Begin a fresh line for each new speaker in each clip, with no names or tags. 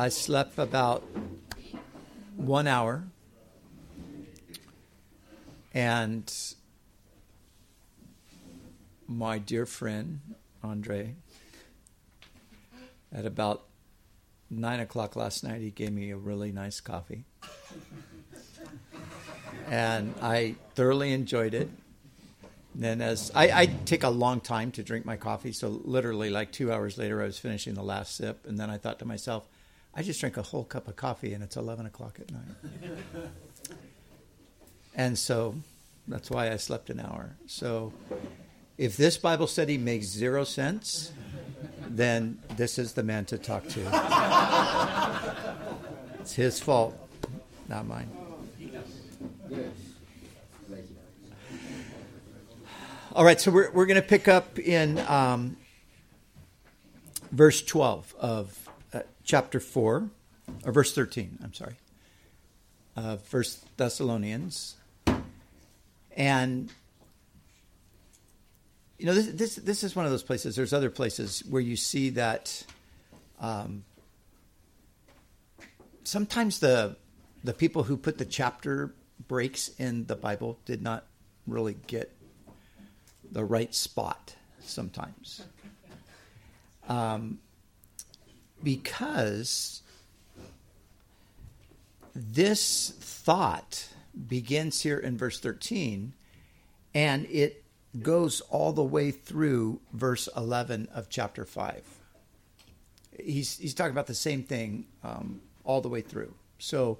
I slept about one hour, and my dear friend Andre, at about nine o'clock last night, he gave me a really nice coffee, and I thoroughly enjoyed it. then as I, I take a long time to drink my coffee, so literally like two hours later, I was finishing the last sip, and then I thought to myself, I just drank a whole cup of coffee, and it's eleven o'clock at night. and so that's why I slept an hour. So if this Bible study makes zero sense, then this is the man to talk to. it's his fault, not mine. All right, so we're, we're going to pick up in um, verse 12 of chapter 4, or verse 13, I'm sorry, of First Thessalonians. And, you know, this, this, this is one of those places, there's other places where you see that um, sometimes the, the people who put the chapter breaks in the Bible did not really get the right spot sometimes. Um, because this thought begins here in verse 13 and it goes all the way through verse 11 of chapter 5. He's, he's talking about the same thing um, all the way through. So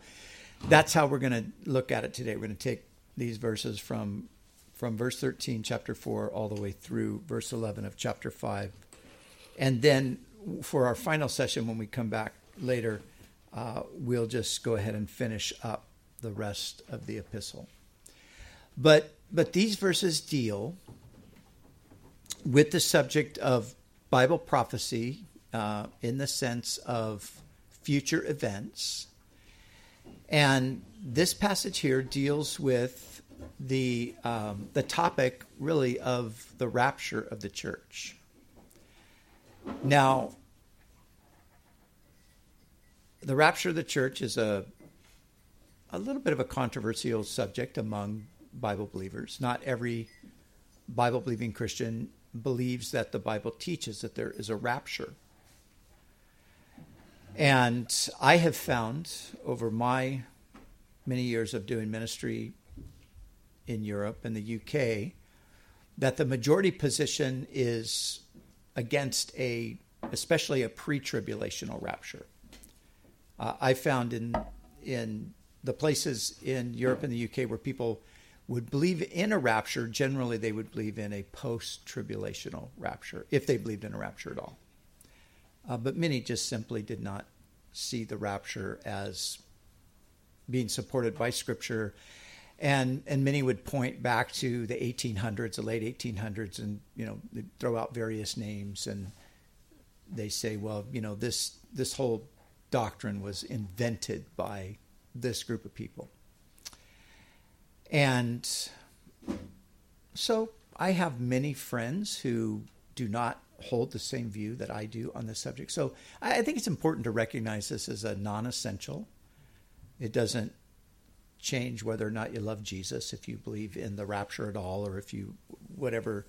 that's how we're going to look at it today. We're going to take these verses from from verse 13, chapter 4, all the way through verse 11 of chapter 5. And then for our final session, when we come back later, uh, we'll just go ahead and finish up the rest of the epistle. But, but these verses deal with the subject of Bible prophecy uh, in the sense of future events. And this passage here deals with the um, the topic really of the rapture of the church. Now, the rapture of the church is a a little bit of a controversial subject among Bible believers. Not every Bible believing Christian believes that the Bible teaches that there is a rapture. And I have found over my many years of doing ministry in Europe and the UK that the majority position is against a, especially a pre-tribulational rapture. Uh, I found in in the places in Europe and the UK where people would believe in a rapture, generally they would believe in a post-tribulational rapture, if they believed in a rapture at all. Uh, but many just simply did not see the rapture as being supported by Scripture and and many would point back to the 1800s, the late 1800s, and you know throw out various names and they say, well, you know this this whole doctrine was invented by this group of people, and so I have many friends who do not hold the same view that I do on this subject. So I think it's important to recognize this as a non-essential. It doesn't change whether or not you love Jesus, if you believe in the rapture at all, or if you, whatever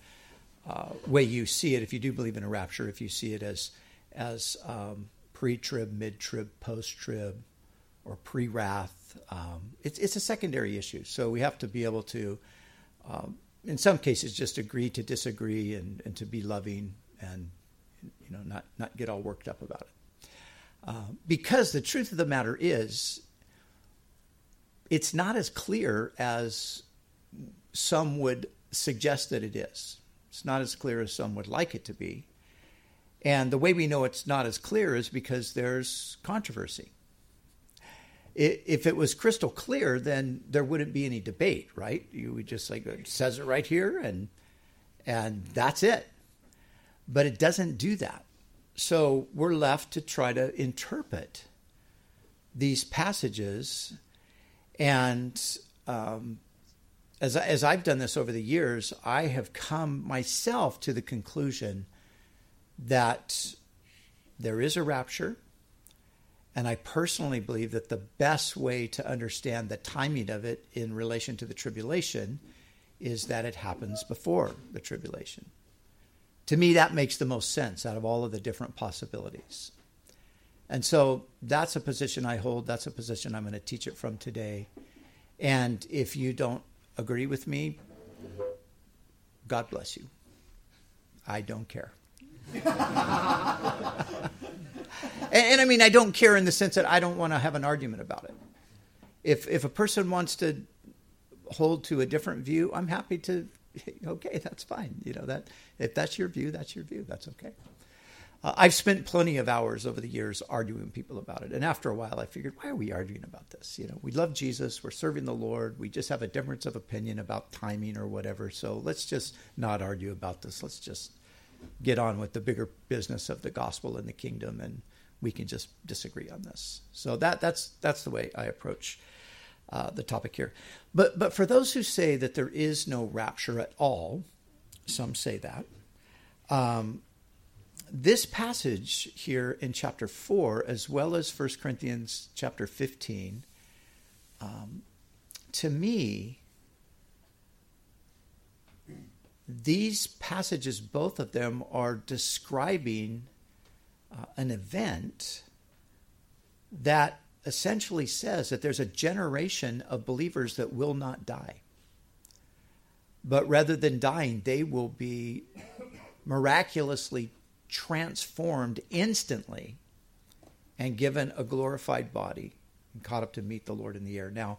uh, way you see it, if you do believe in a rapture, if you see it as, as um, pre trib, mid trib, post trib, or pre wrath, um, it's, it's a secondary issue. So we have to be able to, um, in some cases, just agree to disagree and, and to be loving and you know not, not get all worked up about it. Uh, because the truth of the matter is, it's not as clear as some would suggest that it is. It's not as clear as some would like it to be. And the way we know it's not as clear is because there's controversy. If it was crystal clear, then there wouldn't be any debate, right? You would just like it says it right here, and and that's it. But it doesn't do that. So we're left to try to interpret these passages, and um, as as I've done this over the years, I have come myself to the conclusion that there is a rapture. And I personally believe that the best way to understand the timing of it in relation to the tribulation is that it happens before the tribulation. To me, that makes the most sense out of all of the different possibilities. And so that's a position I hold. That's a position I'm going to teach it from today. And if you don't agree with me, God bless you. I don't care. and, and, I mean, I don't care in the sense that I don't want to have an argument about it. If if a person wants to hold to a different view, I'm happy to. Okay, that's fine. You know that if that's your view, that's your view. That's okay. Uh, I've spent plenty of hours over the years arguing with people about it, and after a while, I figured, why are we arguing about this? You know, we love Jesus, we're serving the Lord, we just have a difference of opinion about timing or whatever. So let's just not argue about this. Let's just get on with the bigger business of the gospel and the kingdom, and we can just disagree on this. So that that's that's the way I approach uh, the topic here. But but for those who say that there is no rapture at all, some say that. Um, this passage here in chapter 4, as well as 1 Corinthians chapter 15, um, to me, these passages, both of them, are describing uh, an event that essentially says that there's a generation of believers that will not die. But rather than dying, they will be miraculously transformed instantly and given a glorified body and caught up to meet the Lord in the air. Now,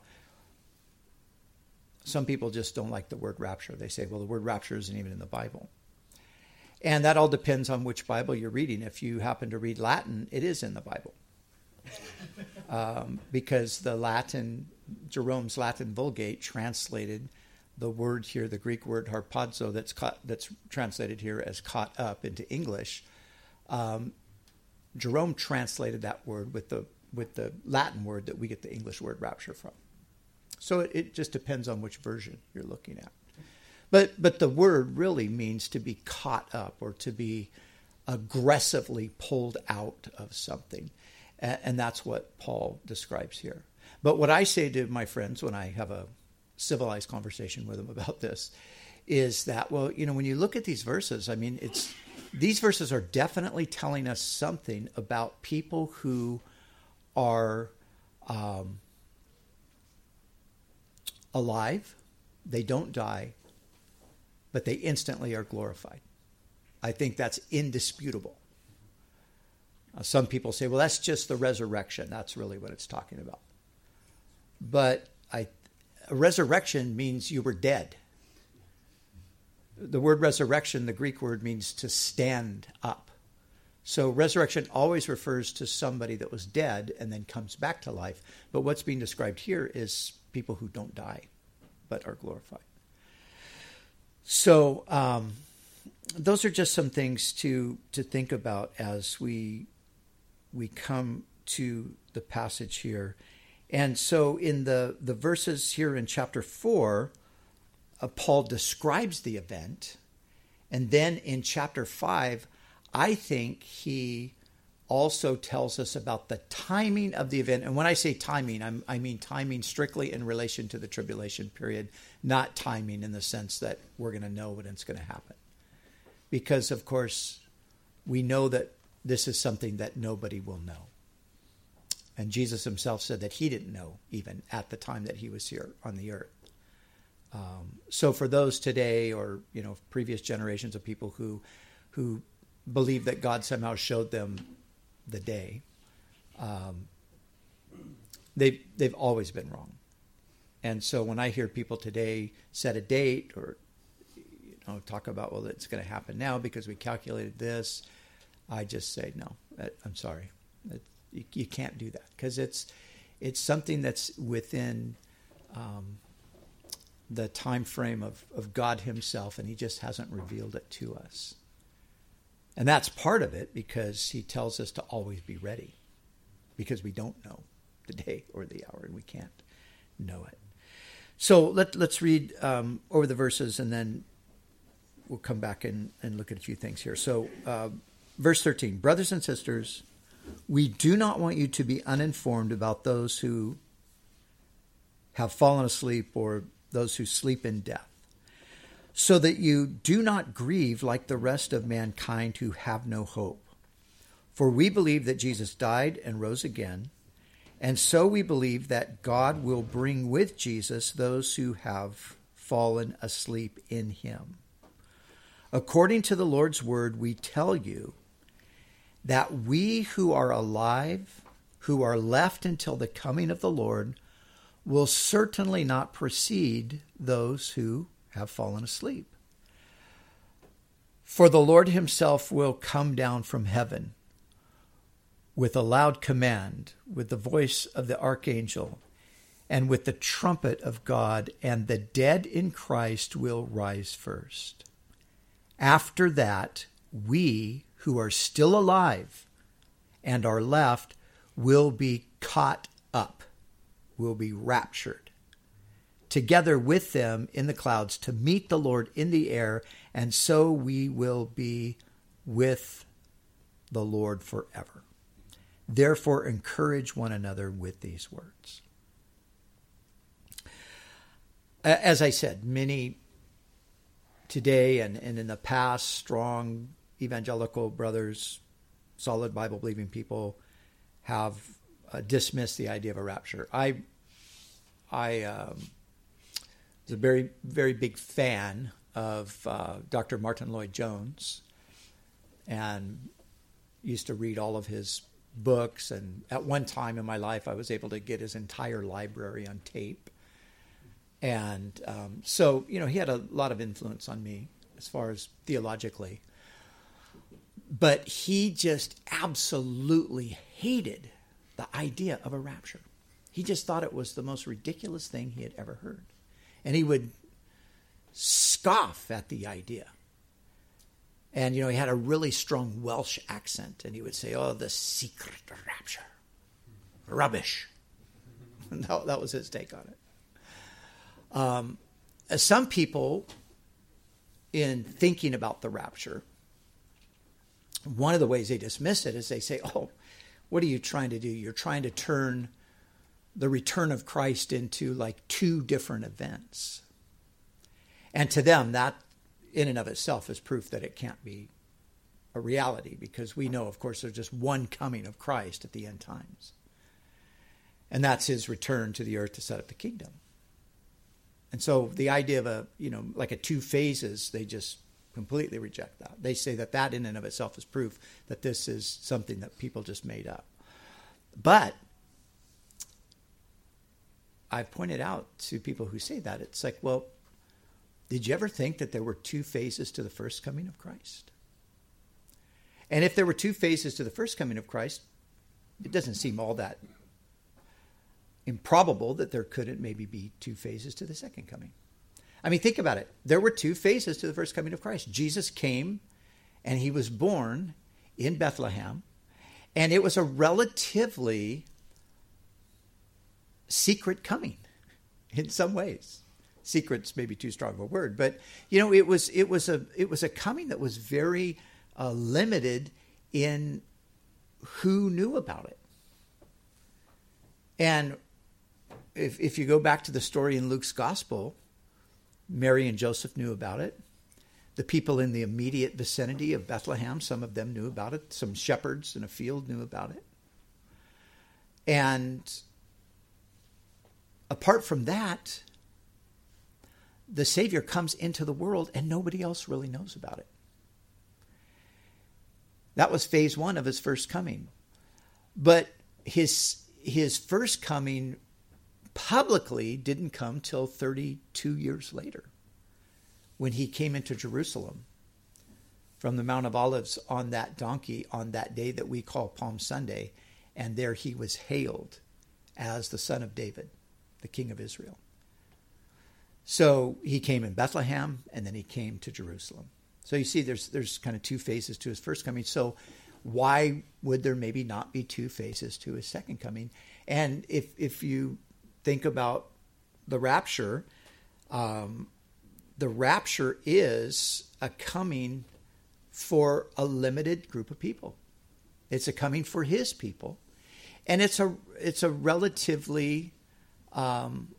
some people just don't like the word rapture. They say, well, the word rapture isn't even in the Bible. And that all depends on which Bible you're reading. If you happen to read Latin, it is in the Bible. um, because the Latin, Jerome's Latin Vulgate translated the word here, the Greek word harpazo, that's, caught, that's translated here as caught up into English. Um, Jerome translated that word with the, with the Latin word that we get the English word rapture from. So it, it just depends on which version you're looking at. But but the word really means to be caught up or to be aggressively pulled out of something. And, and that's what Paul describes here. But what I say to my friends when I have a civilized conversation with them about this is that well, you know, when you look at these verses, I mean, it's these verses are definitely telling us something about people who are um, alive, they don't die, but they instantly are glorified. I think that's indisputable. Uh, some people say, well, that's just the resurrection. That's really what it's talking about. But I, resurrection means you were dead. The word resurrection, the Greek word, means to stand up. So resurrection always refers to somebody that was dead and then comes back to life. But what's being described here is people who don't die but are glorified. So um, those are just some things to to think about as we we come to the passage here. And so in the the verses here in chapter four, uh, Paul describes the event, and then in chapter five, I think he also tells us about the timing of the event. And when I say timing, I'm, i mean timing strictly in relation to the tribulation period, not timing in the sense that we're going to know when it's going to happen. Because, of course, we know that this is something that nobody will know. And Jesus himself said that he didn't know even at the time that he was here on the earth. Um, so for those today or you know previous generations of people who who believe that God somehow showed them the day, um, they've they've always been wrong. And so when I hear people today set a date or you know talk about well it's going to happen now because we calculated this, I just say no. I'm sorry. You, you can't do that because it's it's something that's within um, the time frame of, of God Himself, and He just hasn't revealed it to us. And that's part of it because He tells us to always be ready because we don't know the day or the hour, and we can't know it. So let, let's read um, over the verses and then we'll come back and, and look at a few things here. So, uh, verse 13 Brothers and sisters, we do not want you to be uninformed about those who have fallen asleep or those who sleep in death, so that you do not grieve like the rest of mankind who have no hope. For we believe that Jesus died and rose again and so we believe that God will bring with Jesus those who have fallen asleep in him. According to the Lord's word, we tell you that we who are alive, who are left until the coming of the Lord, will certainly not precede those who have fallen asleep. For the Lord himself will come down from heaven with a loud command, with the voice of the archangel, and with the trumpet of God, and the dead in Christ will rise first. After that, we who are still alive and are left will be caught up, will be raptured together with them in the clouds to meet the Lord in the air, and so we will be with the Lord forever. Therefore, encourage one another with these words. As I said, many today and, and in the past, strong evangelical brothers, solid Bible believing people have uh, dismissed the idea of a rapture. I, I um, was a very, very big fan of uh, Dr. Martyn Lloyd-Jones and used to read all of his books. And at one time in my life, I was able to get his entire library on tape. And um, so, you know, he had a lot of influence on me as far as theologically. But he just absolutely hated the idea of a rapture. He just thought it was the most ridiculous thing he had ever heard. And he would scoff at the idea. And, you know, he had a really strong Welsh accent, and he would say, Oh, the secret rapture. Rubbish. that, that was his take on it. Um, some people, in thinking about the rapture, one of the ways they dismiss it is they say, Oh, what are you trying to do? You're trying to turn the return of Christ into like two different events. And to them, that in and of itself is proof that it can't be a reality because we know, of course, there's just one coming of Christ at the end times. And that's his return to the earth to set up the kingdom. And so the idea of a, you know, like a two phases, they just completely reject that. They say that that in and of itself is proof that this is something that people just made up. But I've pointed out to people who say that, it's like, well, did you ever think that there were two phases to the first coming of Christ? And if there were two phases to the first coming of Christ, it doesn't seem all that improbable that there couldn't maybe be two phases to the second coming. I mean, think about it. There were two phases to the first coming of Christ. Jesus came and he was born in Bethlehem, and it was a relatively secret coming in some ways secret's maybe too strong of a word, but you know, it was it was a it was a coming that was very uh, limited in who knew about it. And if if you go back to the story in Luke's gospel, Mary and Joseph knew about it. The people in the immediate vicinity of Bethlehem, some of them knew about it. Some shepherds in a field knew about it. And apart from that, the Savior comes into the world and nobody else really knows about it. That was phase one of his first coming. But his, his first coming publicly didn't come till 32 years later when he came into Jerusalem from the Mount of Olives on that donkey on that day that we call Palm Sunday, and there he was hailed as the son of David, the king of Israel. So he came in Bethlehem and then he came to Jerusalem. So you see there's there's kind of two phases to his first coming. So why would there maybe not be two phases to his second coming? And if if you think about the rapture, um, the rapture is a coming for a limited group of people. It's a coming for his people, and it's a it's a relatively um,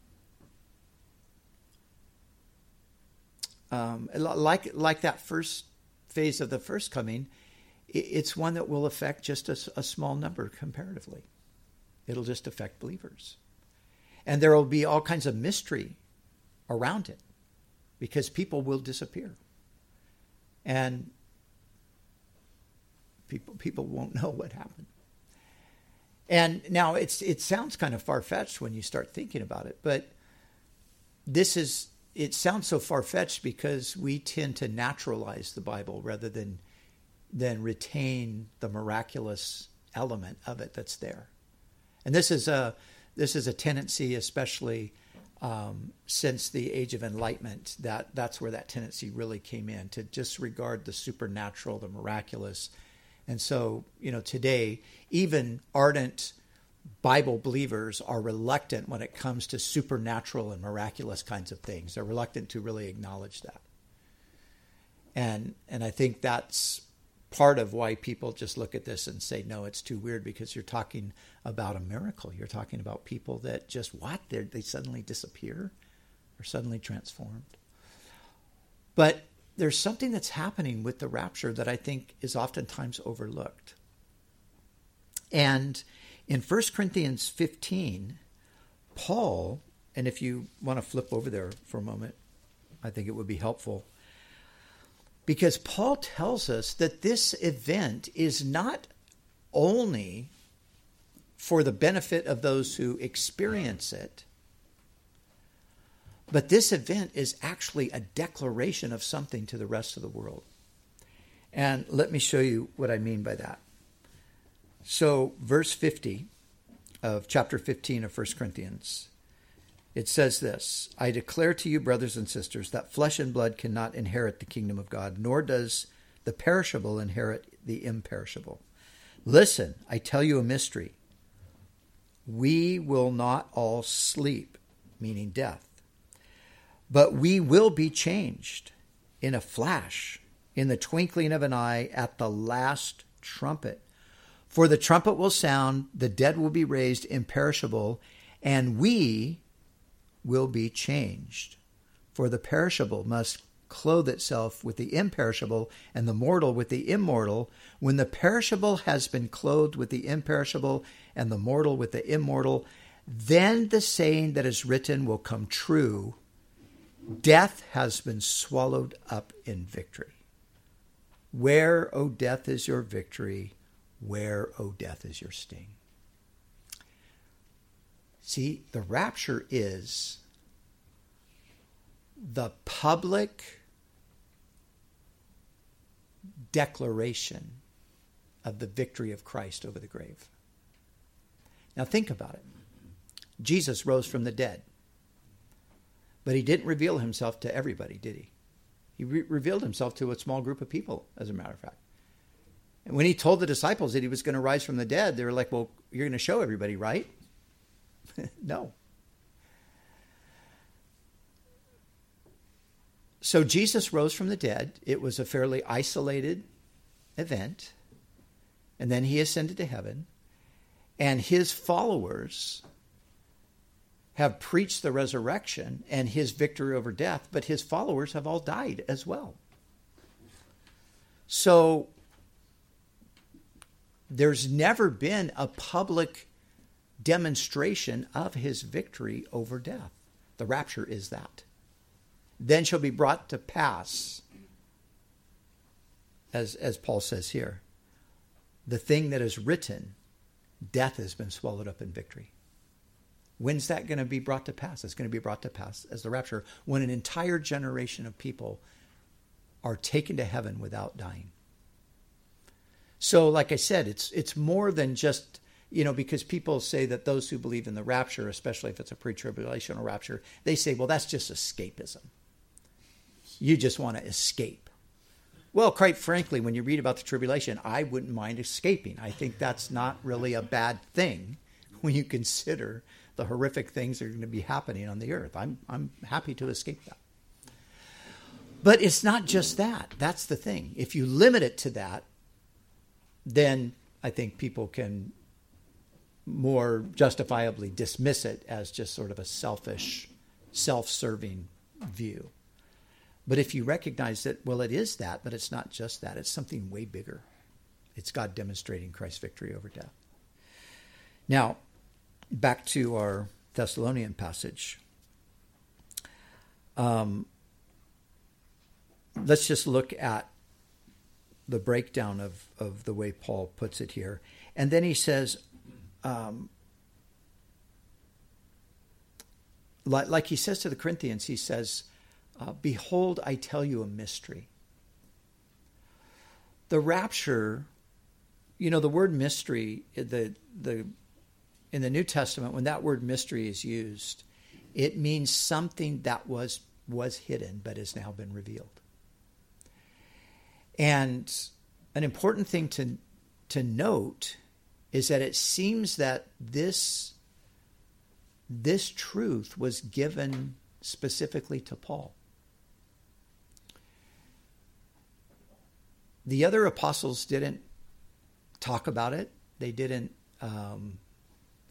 um, like like that first phase of the first coming. It's one that will affect just a, a small number comparatively. It'll just affect believers, and there will be all kinds of mystery around it because people will disappear, and people people won't know what happened. And now it's it sounds kind of far fetched when you start thinking about it, but this is it sounds so far fetched because we tend to naturalize the Bible rather than than retain the miraculous element of it that's there. And this is a this is a tendency, especially um, since the age of enlightenment, that that's where that tendency really came in to disregard the supernatural, the miraculous, and so, you know, today, even ardent Bible believers are reluctant when it comes to supernatural and miraculous kinds of things. They're reluctant to really acknowledge that. And and I think that's part of why people just look at this and say, no, it's too weird because you're talking about a miracle. You're talking about people that just what? they they suddenly disappear or suddenly transformed. But there's something that's happening with the rapture that I think is oftentimes overlooked. And in 1 Corinthians 15, Paul, and if you want to flip over there for a moment, I think it would be helpful. Because Paul tells us that this event is not only for the benefit of those who experience it, but this event is actually a declaration of something to the rest of the world. And let me show you what I mean by that. So, verse 50 of chapter 15 of 1 Corinthians, it says this I declare to you, brothers and sisters, that flesh and blood cannot inherit the kingdom of God, nor does the perishable inherit the imperishable. Listen, I tell you a mystery. We will not all sleep, meaning death but we will be changed in a flash, in the twinkling of an eye, at the last trumpet. For the trumpet will sound, the dead will be raised imperishable, and we will be changed. For the perishable must clothe itself with the imperishable, and the mortal with the immortal. When the perishable has been clothed with the imperishable, and the mortal with the immortal, then the saying that is written will come true Death has been swallowed up in victory. Where, O death, is your victory? Where, O death, is your sting? See, the rapture is the public declaration of the victory of Christ over the grave. Now, think about it. Jesus rose from the dead. But he didn't reveal himself to everybody, did he? He re- revealed himself to a small group of people, as a matter of fact. And when he told the disciples that he was going to rise from the dead, they were like, Well, you're going to show everybody, right? no. So Jesus rose from the dead. It was a fairly isolated event. And then he ascended to heaven. And his followers have preached the resurrection and his victory over death, but his followers have all died as well. So there's never been a public demonstration of his victory over death. The rapture is that. Then shall be brought to pass, as, as Paul says here, the thing that is written death has been swallowed up in victory. When's that going to be brought to pass? It's going to be brought to pass as the rapture when an entire generation of people are taken to heaven without dying. So, like I said, it's it's more than just you know because people say that those who believe in the rapture, especially if it's a pre-tribulational rapture, they say, well, that's just escapism. You just want to escape. Well, quite frankly, when you read about the tribulation, I wouldn't mind escaping. I think that's not really a bad thing when you consider the horrific things that are going to be happening on the earth. I'm I'm happy to escape that. But it's not just that. That's the thing. If you limit it to that, then I think people can more justifiably dismiss it as just sort of a selfish, self serving view. But if you recognize that, well, it is that, but it's not just that, it's something way bigger. It's God demonstrating Christ's victory over death. Now, back to our Thessalonian passage. Um, let's just look at the breakdown of, of the way Paul puts it here. And then he says, um, like, like, he says to the Corinthians, he says, uh, Behold, I tell you a mystery. The rapture, you know, the word mystery, the, the, in the New Testament, when that word mystery is used, it means something that was, was hidden but has now been revealed. And an important thing to, to note is that it seems that this, this truth was given specifically to Paul. The other apostles didn't talk about it. They didn't um,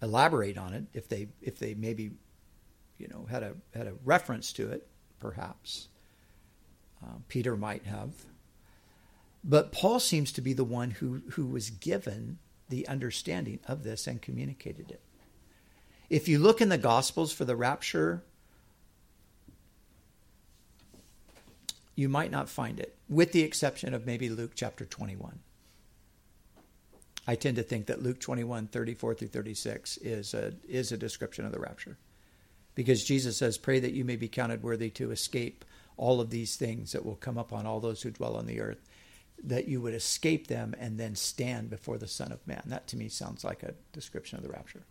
elaborate on it. If they if they maybe you know had a had a reference to it, perhaps uh, Peter might have. But Paul seems to be the one who, who was given the understanding of this and communicated it. If you look in the Gospels for the rapture, you might not find it, with the exception of maybe Luke chapter 21. I tend to think that Luke 21, 34 through 36 is a, is a description of the rapture. Because Jesus says, Pray that you may be counted worthy to escape all of these things that will come upon all those who dwell on the earth that you would escape them and then stand before the Son of Man. That to me sounds like a description of the rapture.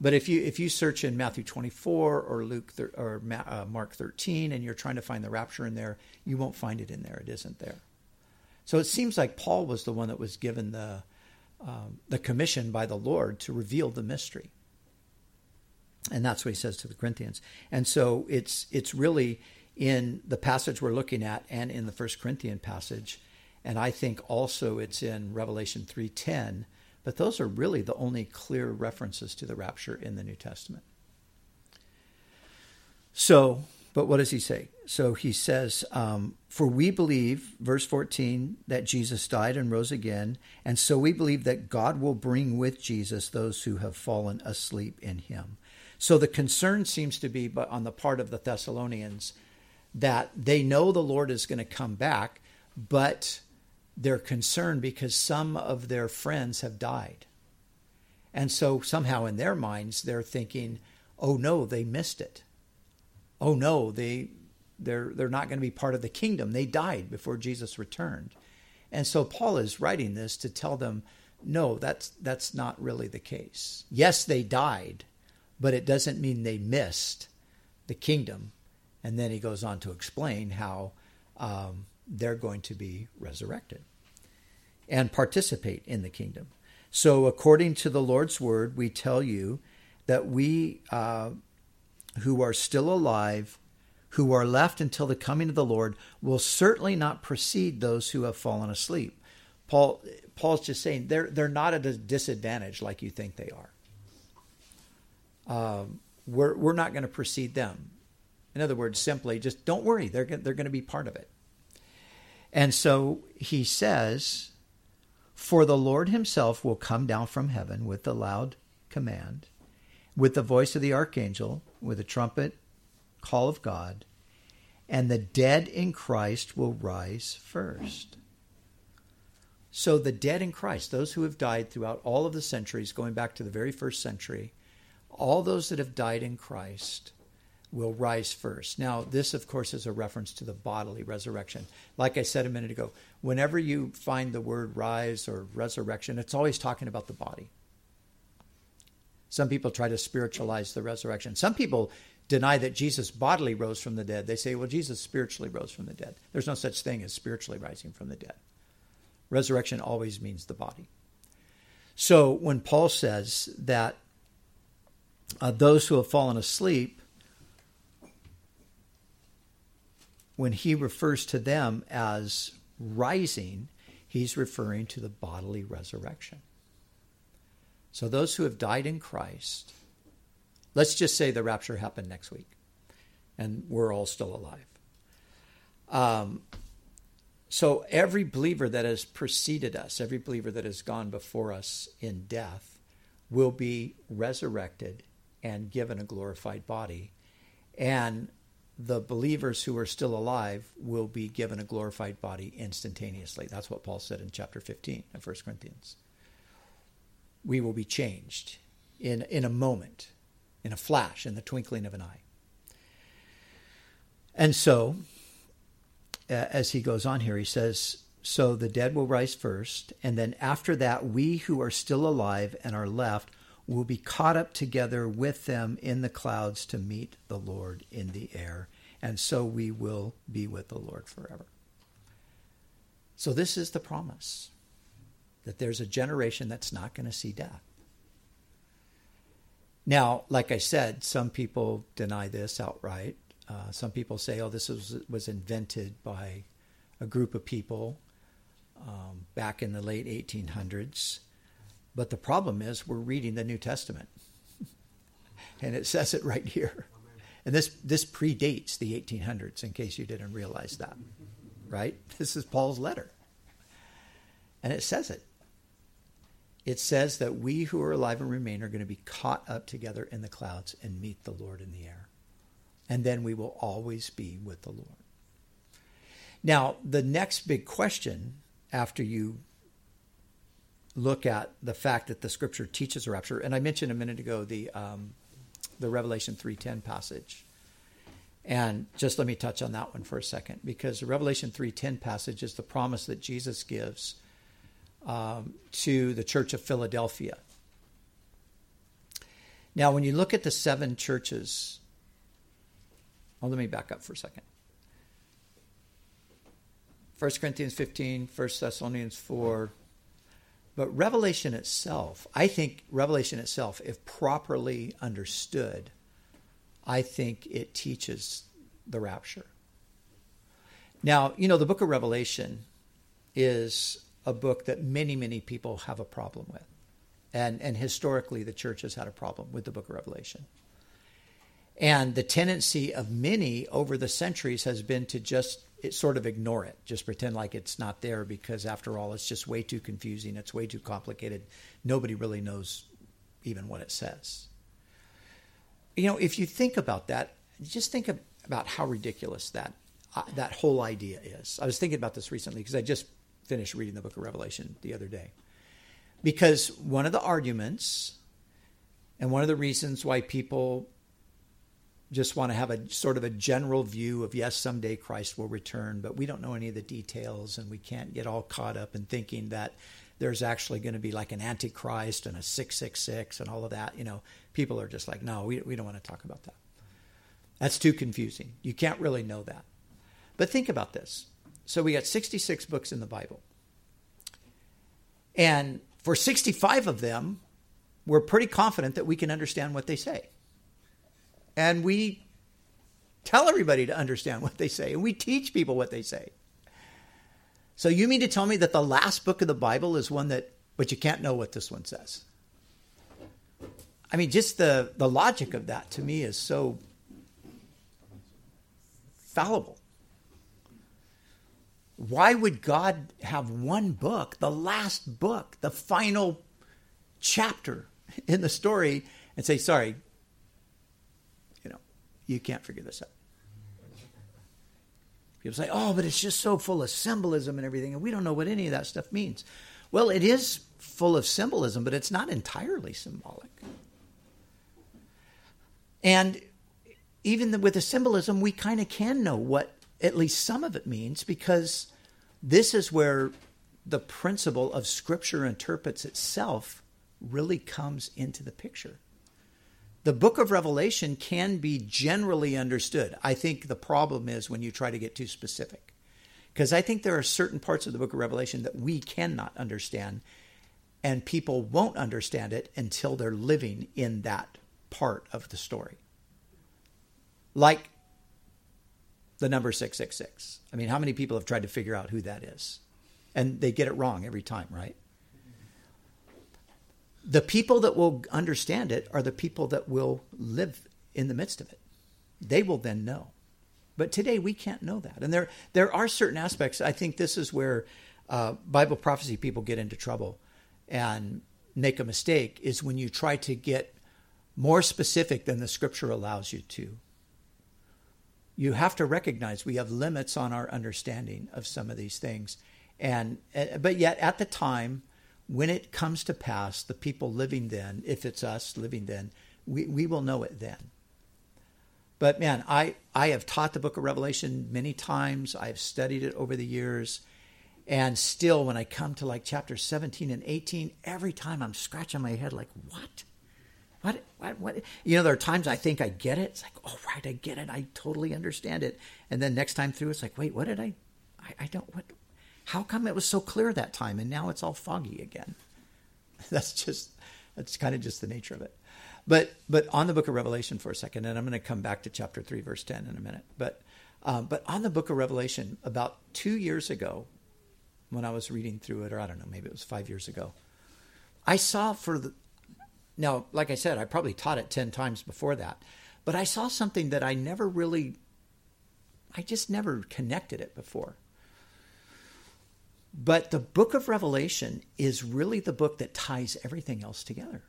But if you if you search in Matthew 24 or Luke thir- or uh, Mark 13 and you're trying to find the rapture in there, you won't find it in there. It isn't there. So it seems like Paul was the one that was given the um, the commission by the Lord to reveal the mystery. And that's what he says to the Corinthians. And so it's it's really in the passage we're looking at and in the First Corinthian passage and I think also it's in Revelation 3:10, but those are really the only clear references to the rapture in the New Testament. So, but what does he say? So he says, um, For we believe, verse 14, that Jesus died and rose again, and so we believe that God will bring with Jesus those who have fallen asleep in him. So the concern seems to be but on the part of the Thessalonians that they know the Lord is going to come back, but they're concerned because some of their friends have died. And so somehow in their minds they're thinking, "Oh no, they missed it. Oh no, they they're they're not going to be part of the kingdom. They died before Jesus returned." And so Paul is writing this to tell them, "No, that's that's not really the case. Yes, they died, but it doesn't mean they missed the kingdom." And then he goes on to explain how um, they're going to be resurrected and participate in the kingdom. So, according to the Lord's word, we tell you that we uh, who are still alive, who are left until the coming of the Lord, will certainly not precede those who have fallen asleep. Paul, Paul's just saying they're they're not at a disadvantage like you think they are. Um, we're we're not going to precede them. In other words, simply just don't worry. They're they're going to be part of it. And so he says, For the Lord himself will come down from heaven with a loud command, with the voice of the archangel, with a trumpet call of God, and the dead in Christ will rise first. So the dead in Christ, those who have died throughout all of the centuries, going back to the very first century, all those that have died in Christ will rise first. Now, this, of course, is a reference to the bodily resurrection. Like I said a minute ago, whenever you find the word rise or resurrection, it's always talking about the body. Some people try to spiritualize the resurrection. Some people deny that Jesus bodily rose from the dead. They say, well, Jesus spiritually rose from the dead. There's no such thing as spiritually rising from the dead. Resurrection always means the body. So when Paul says that uh, those who have fallen asleep when he refers to them as rising, he's referring to the bodily resurrection. So those who have died in Christ, let's just say the rapture happened next week and we're all still alive. Um, so every believer that has preceded us, every believer that has gone before us in death, will be resurrected and given a glorified body. And the believers who are still alive will be given a glorified body instantaneously. That's what Paul said in chapter 15 of 1 Corinthians. We will be changed in, in a moment, in a flash, in the twinkling of an eye. And so, uh, as he goes on here, he says, So the dead will rise first, and then after that, we who are still alive and are left will be caught up together with them in the clouds to meet the Lord in the air. And so we will be with the Lord forever. So, this is the promise that there's a generation that's not going to see death. Now, like I said, some people deny this outright. Uh, some people say, oh, this was, was invented by a group of people um, back in the late 1800s. But the problem is, we're reading the New Testament, and it says it right here. And this, this predates the 1800s, in case you didn't realize that, right? This is Paul's letter. And it says it. It says that we who are alive and remain are going to be caught up together in the clouds and meet the Lord in the air. And then we will always be with the Lord. Now, the next big question after you look at the fact that the scripture teaches a rapture. And I mentioned a minute ago the um, the Revelation three ten passage, and just let me touch on that one for a second because the Revelation three ten passage is the promise that Jesus gives um, to the church of Philadelphia. Now, when you look at the seven churches, well, let me back up for a second. 1 Corinthians 15, 1 Thessalonians 4, but Revelation itself, I think Revelation itself, if properly understood, I think it teaches the rapture. Now, you know, the book of Revelation is a book that many, many people have a problem with. And, and historically, the church has had a problem with the book of Revelation. And the tendency of many over the centuries has been to just it sort of ignore it, just pretend like it's not there because after all, it's just way too confusing. It's way too complicated. Nobody really knows even what it says. You know, if you think about that, just think about how ridiculous that uh, that whole idea is. I was thinking about this recently because I just finished reading the book of Revelation the other day. Because one of the arguments and one of the reasons why people just want to have a sort of a general view of yes, someday Christ will return, but we don't know any of the details and we can't get all caught up in thinking that there's actually going to be like an antichrist and a 666 and all of that. You know, people are just like, no, we, we don't want to talk about that. That's too confusing. You can't really know that. But think about this. So we got 66 books in the Bible. And for 65 of them, we're pretty confident that we can understand what they say and we tell everybody to understand what they say and we teach people what they say. So you mean to tell me that the last book of the Bible is one that but you can't know what this one says? I mean just the the logic of that to me is so fallible. Why would God have one book, the last book, the final chapter in the story and say, sorry, you can't figure this out. People say, oh, but it's just so full of symbolism and everything, and we don't know what any of that stuff means. Well, it is full of symbolism, but it's not entirely symbolic. And even the, with the symbolism, we kind of can know what at least some of it means because this is where the principle of Scripture interprets itself really comes into the picture. The book of Revelation can be generally understood. I think the problem is when you try to get too specific. Because I think there are certain parts of the book of Revelation that we cannot understand, and people won't understand it until they're living in that part of the story. Like the number 666. I mean, how many people have tried to figure out who that is? And they get it wrong every time, right? The people that will understand it are the people that will live in the midst of it. They will then know. But today we can't know that. And there, there are certain aspects. I think this is where uh, Bible prophecy people get into trouble and make a mistake is when you try to get more specific than the scripture allows you to you have to recognize we have limits on our understanding of some of these things and uh, but yet at the time when it comes to pass the people living then if it's us living then we, we will know it then but man i i have taught the book of revelation many times i've studied it over the years and still when i come to like chapter 17 and 18 every time i'm scratching my head like what what, what, what? You know, there are times I think I get it. It's like, oh, right, I get it. I totally understand it. And then next time through, it's like, wait, what did I, I, I don't, what, how come it was so clear that time and now it's all foggy again? That's just, that's kind of just the nature of it. But, but on the book of Revelation for a second, and I'm going to come back to chapter 3, verse 10 in a minute. But, um, but on the book of Revelation, about two years ago, when I was reading through it, or I don't know, maybe it was five years ago, I saw for the, now, like I said, I probably taught it 10 times before that, but I saw something that I never really, I just never connected it before. But the book of Revelation is really the book that ties everything else together.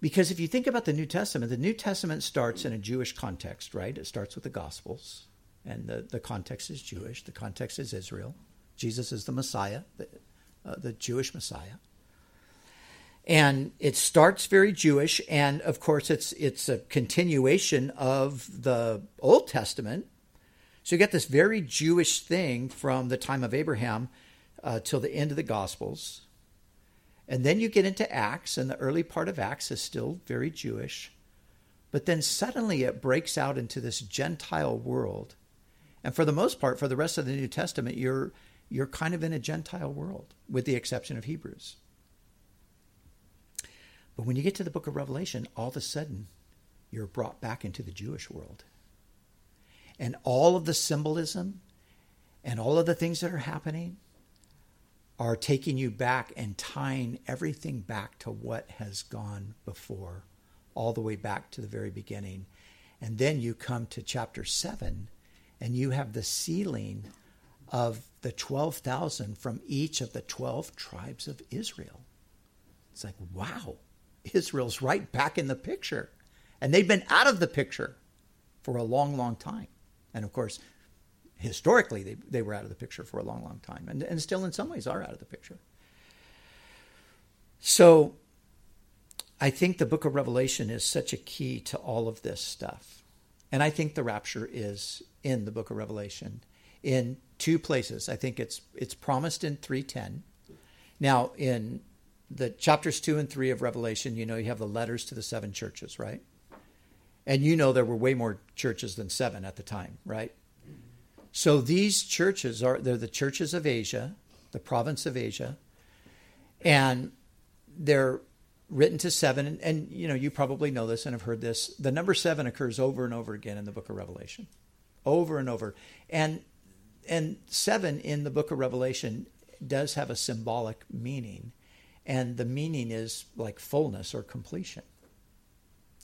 Because if you think about the New Testament, the New Testament starts in a Jewish context, right? It starts with the Gospels, and the, the context is Jewish, the context is Israel. Jesus is the Messiah, the, uh, the Jewish Messiah and it starts very Jewish, and of course it's it's a continuation of the Old Testament. So you get this very Jewish thing from the time of Abraham uh, till the end of the Gospels, and then you get into Acts, and the early part of Acts is still very Jewish, but then suddenly it breaks out into this Gentile world, and for the most part, for the rest of the New Testament, you're you're kind of in a Gentile world, with the exception of Hebrews. But when you get to the book of Revelation, all of a sudden, you're brought back into the Jewish world. And all of the symbolism and all of the things that are happening are taking you back and tying everything back to what has gone before, all the way back to the very beginning. And then you come to chapter 7, and you have the sealing of the 12,000 from each of the 12 tribes of Israel. It's like, wow. Israel's right back in the picture. And they've been out of the picture for a long, long time. And of course, historically, they, they were out of the picture for a long, long time, and, and still in some ways are out of the picture. So I think the book of Revelation is such a key to all of this stuff. And I think the rapture is in the book of Revelation in two places. I think it's it's promised in 310. Now in the chapters two and three of Revelation, you know, you have the letters to the seven churches, right? And you know there were way more churches than seven at the time, right? So these churches are they're the churches of Asia, the province of Asia, and they're written to seven. And, and you know, you probably know this and have heard this. The number seven occurs over and over again in the book of Revelation, over and over. And and seven in the book of Revelation does have a symbolic meaning and the meaning is like fullness or completion.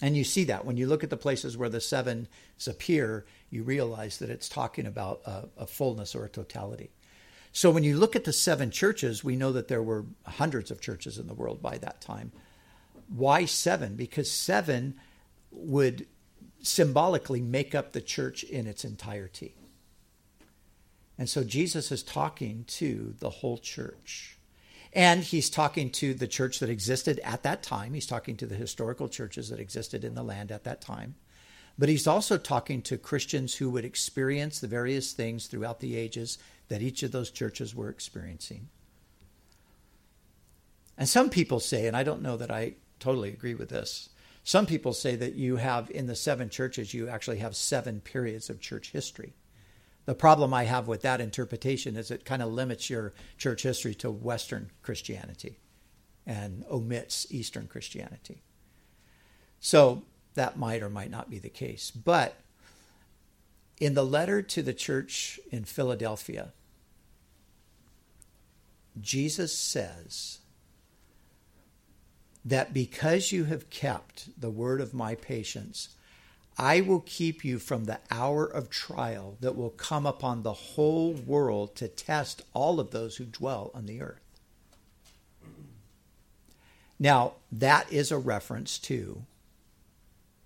And you see that when you look at the places where the sevens appear, you realize that it's talking about a, a, fullness or a totality. So when you look at the seven churches, we know that there were hundreds of churches in the world by that time. Why seven? Because seven would symbolically make up the church in its entirety. And so Jesus is talking to the whole church. And he's talking to the church that existed at that time. He's talking to the historical churches that existed in the land at that time. But he's also talking to Christians who would experience the various things throughout the ages that each of those churches were experiencing. And some people say, and I don't know that I totally agree with this, some people say that you have, in the seven churches, you actually have seven periods of church history. The problem I have with that interpretation is it kind of limits your church history to Western Christianity and omits Eastern Christianity. So that might or might not be the case. But in the letter to the church in Philadelphia, Jesus says that because you have kept the word of my patience, I will keep you from the hour of trial that will come upon the whole world to test all of those who dwell on the earth. Now, that is a reference to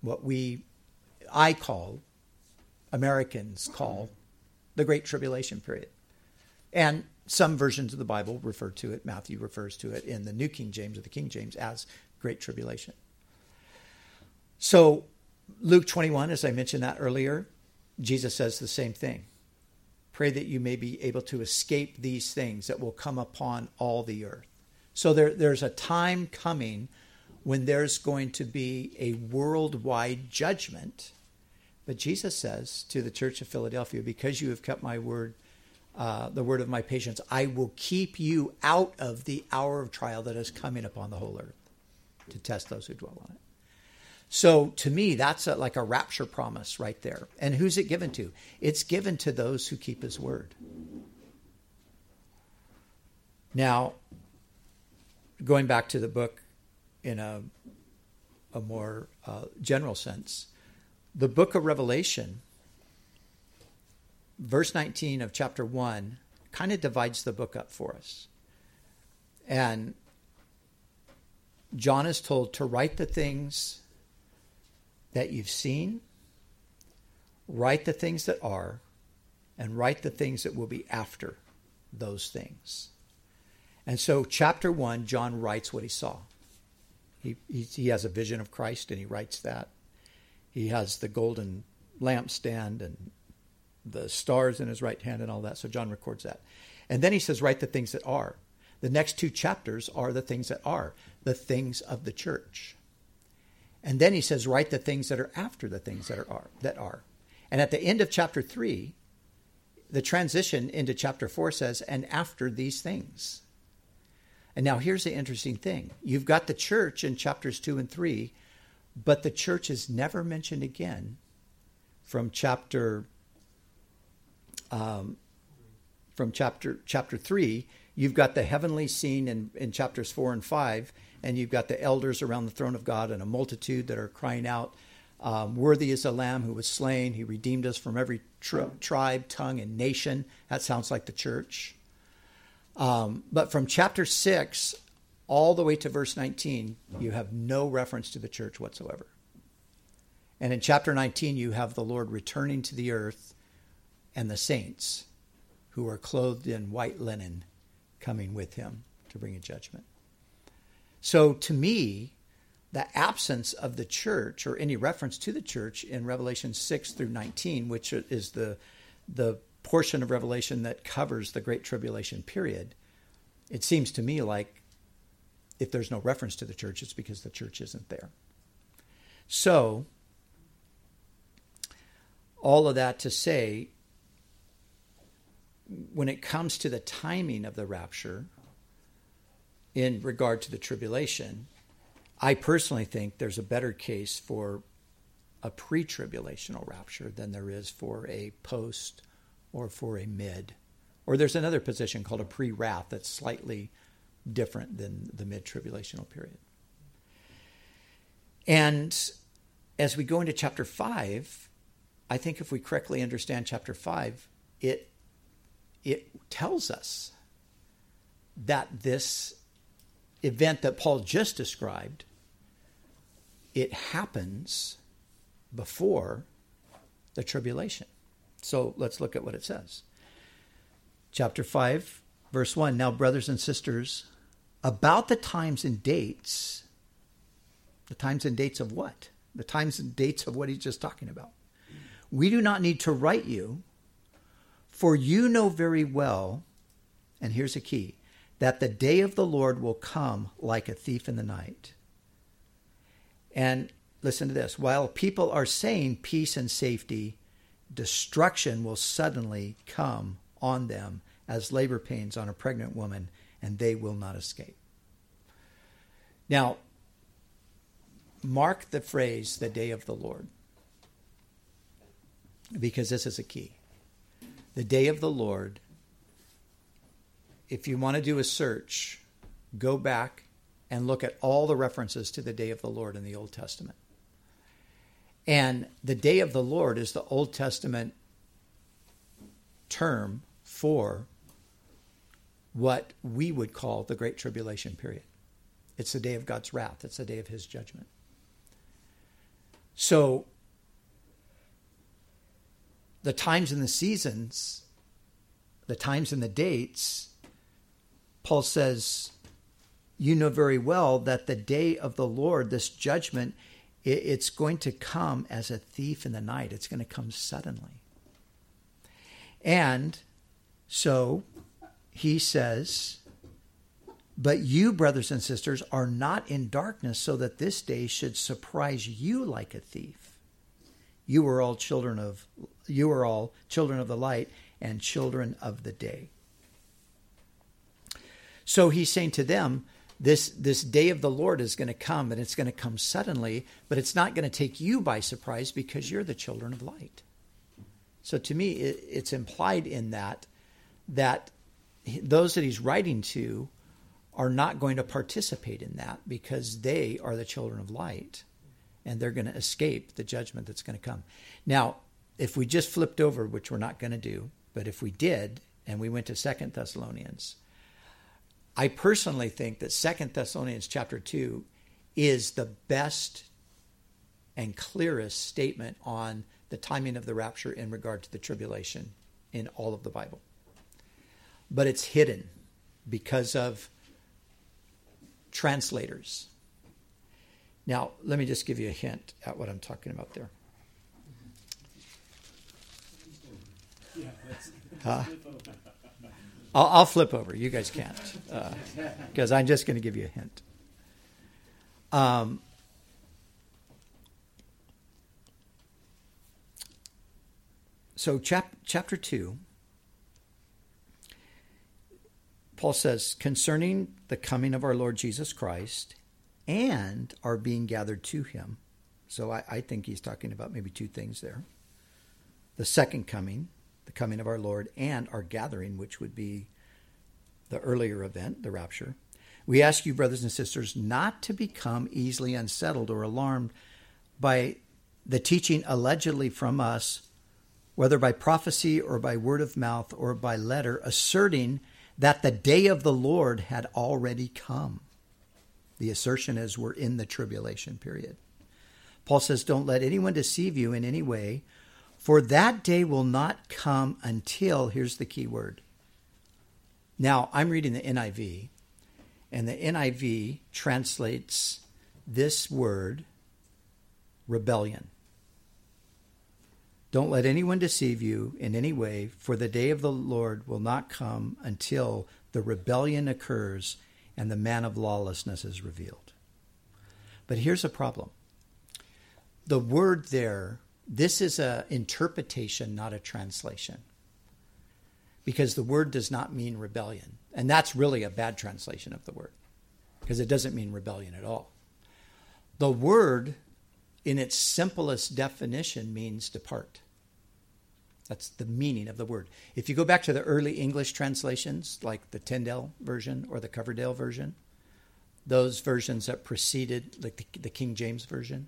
what we, I call, Americans call the Great Tribulation period. And some versions of the Bible refer to it, Matthew refers to it in the New King James or the King James as Great Tribulation. So, Luke 21, as I mentioned that earlier, Jesus says the same thing. Pray that you may be able to escape these things that will come upon all the earth. So, there, there's a time coming when there's going to be a worldwide judgment. But Jesus says to the church of Philadelphia, because you have kept my word, uh, the word of my patience, I will keep you out of the hour of trial that is coming upon the whole earth to test those who dwell on it. So to me, that's a, like a rapture promise right there. And who's it given to? It's given to those who keep his word. Now, going back to the book in a, a more uh, general sense. The book of Revelation, verse 19 of chapter 1, kind of divides the book up for us. And John is told to write the things that you've seen, write the things that are, and write the things that will be after those things. And so, chapter 1, John writes what he saw. He, he, he has a vision of Christ and he writes that. He has the golden lampstand and the stars in his right hand and all that. So John records that. And then he says, Write the things that are. The next two chapters are the things that are, the things of the church. And then he says, Write the things that are after the things that are, that are. And at the end of chapter three, the transition into chapter four says, And after these things. And now here's the interesting thing you've got the church in chapters 2 and 3, but the church is never mentioned again from chapter um, from chapter chapter 3 you've got the heavenly scene in, in chapters 4 and 5 and you've got the elders around the throne of god and a multitude that are crying out um, worthy is the lamb who was slain he redeemed us from every tri- tribe tongue and nation that sounds like the church um, but from chapter 6 all the way to verse 19, you have no reference to the church whatsoever. And in chapter 19, you have the Lord returning to the earth and the saints who are clothed in white linen coming with him to bring a judgment. So to me, the absence of the church or any reference to the church in Revelation 6 through 19, which is the, the portion of Revelation that covers the Great Tribulation period, it seems to me like if there's no reference to the church, it's because the church isn't there. So, all of that to say, when it comes to the timing of the rapture in regard to the tribulation, I personally think there's a better case for a pre tribulational rapture than there is for a post or for a mid. Or there's another position called a pre wrath that's slightly different than the mid tribulational period. And as we go into chapter 5, I think if we correctly understand chapter 5, it, it tells us that this event that Paul just described, it happens before the tribulation. So let's look at what it says. Chapter 5, verse 1 Now, brothers and sisters, about the times and dates. The times and dates of what? The times and dates of what he's just talking about. We do not need to write you, for you know very well, and here's a key, that the day of the Lord will come like a thief in the night. And listen to this while people are saying peace and safety, destruction will suddenly come on them as labor pains on a pregnant woman, and they will not escape. Now, mark the phrase, the day of the Lord, because this is a key. The day of the Lord, if you want to do a search, go back and look at all the references to the day of the Lord in the Old Testament. And the day of the Lord is the Old Testament term for what we would call the Great Tribulation period. It's the day of God's wrath, it's the day of His judgment. So, the times and the seasons, the times and the dates, Paul says, you know very well that the day of the Lord, this judgment, it's going to come as a thief in the night. It's going to come suddenly. And so he says, But you, brothers and sisters, are not in darkness, so that this day should surprise you like a thief. You are all children of you are all children of the light and children of the day. So he's saying to them, this this day of the Lord is going to come and it's going to come suddenly, but it's not going to take you by surprise because you're the children of light. So to me, it, it's implied in that that those that he's writing to are not going to participate in that because they are the children of light and they're going to escape the judgment that's going to come. Now, if we just flipped over, which we're not going to do, but if we did and we went to Second Thessalonians, I personally think that Second Thessalonians chapter 2 is the best and clearest statement on the timing of the rapture in regard to the tribulation in all of the Bible. But it's hidden because of translators. Now, let me just give you a hint at what I'm talking about there. Huh? I'll, I'll flip over. You guys can't, because uh, I'm just going to give you a hint. Um, so, chap- chapter 2, Paul says, concerning the coming of our Lord Jesus Christ and our being gathered to him. So, I, I think he's talking about maybe two things there the second coming the coming of our Lord, and our gathering, which would be the earlier event, the rapture. We ask you, brothers and sisters, not to become easily unsettled or alarmed by the teaching allegedly from us, whether by prophecy or by word of mouth or by letter, asserting that the day of the Lord had already come. The assertion is we're in the tribulation period. Paul says, Don't let anyone deceive you in any way for that day will not come until, here's the key word. Now, I'm reading the NIV, and the NIV translates this word rebellion. Don't let anyone deceive you in any way, for the day of the Lord will not come until the rebellion occurs and the man of lawlessness is revealed. But here's a problem the word there this is an interpretation, not a translation. Because the word does not mean rebellion. And that's really a bad translation of the word, because it doesn't mean rebellion at all. The word, in its simplest definition, means depart. That's the meaning of the word. If you go back to the early English translations, like the Tyndale version or the Coverdale version, those versions that preceded, like the, the King James version,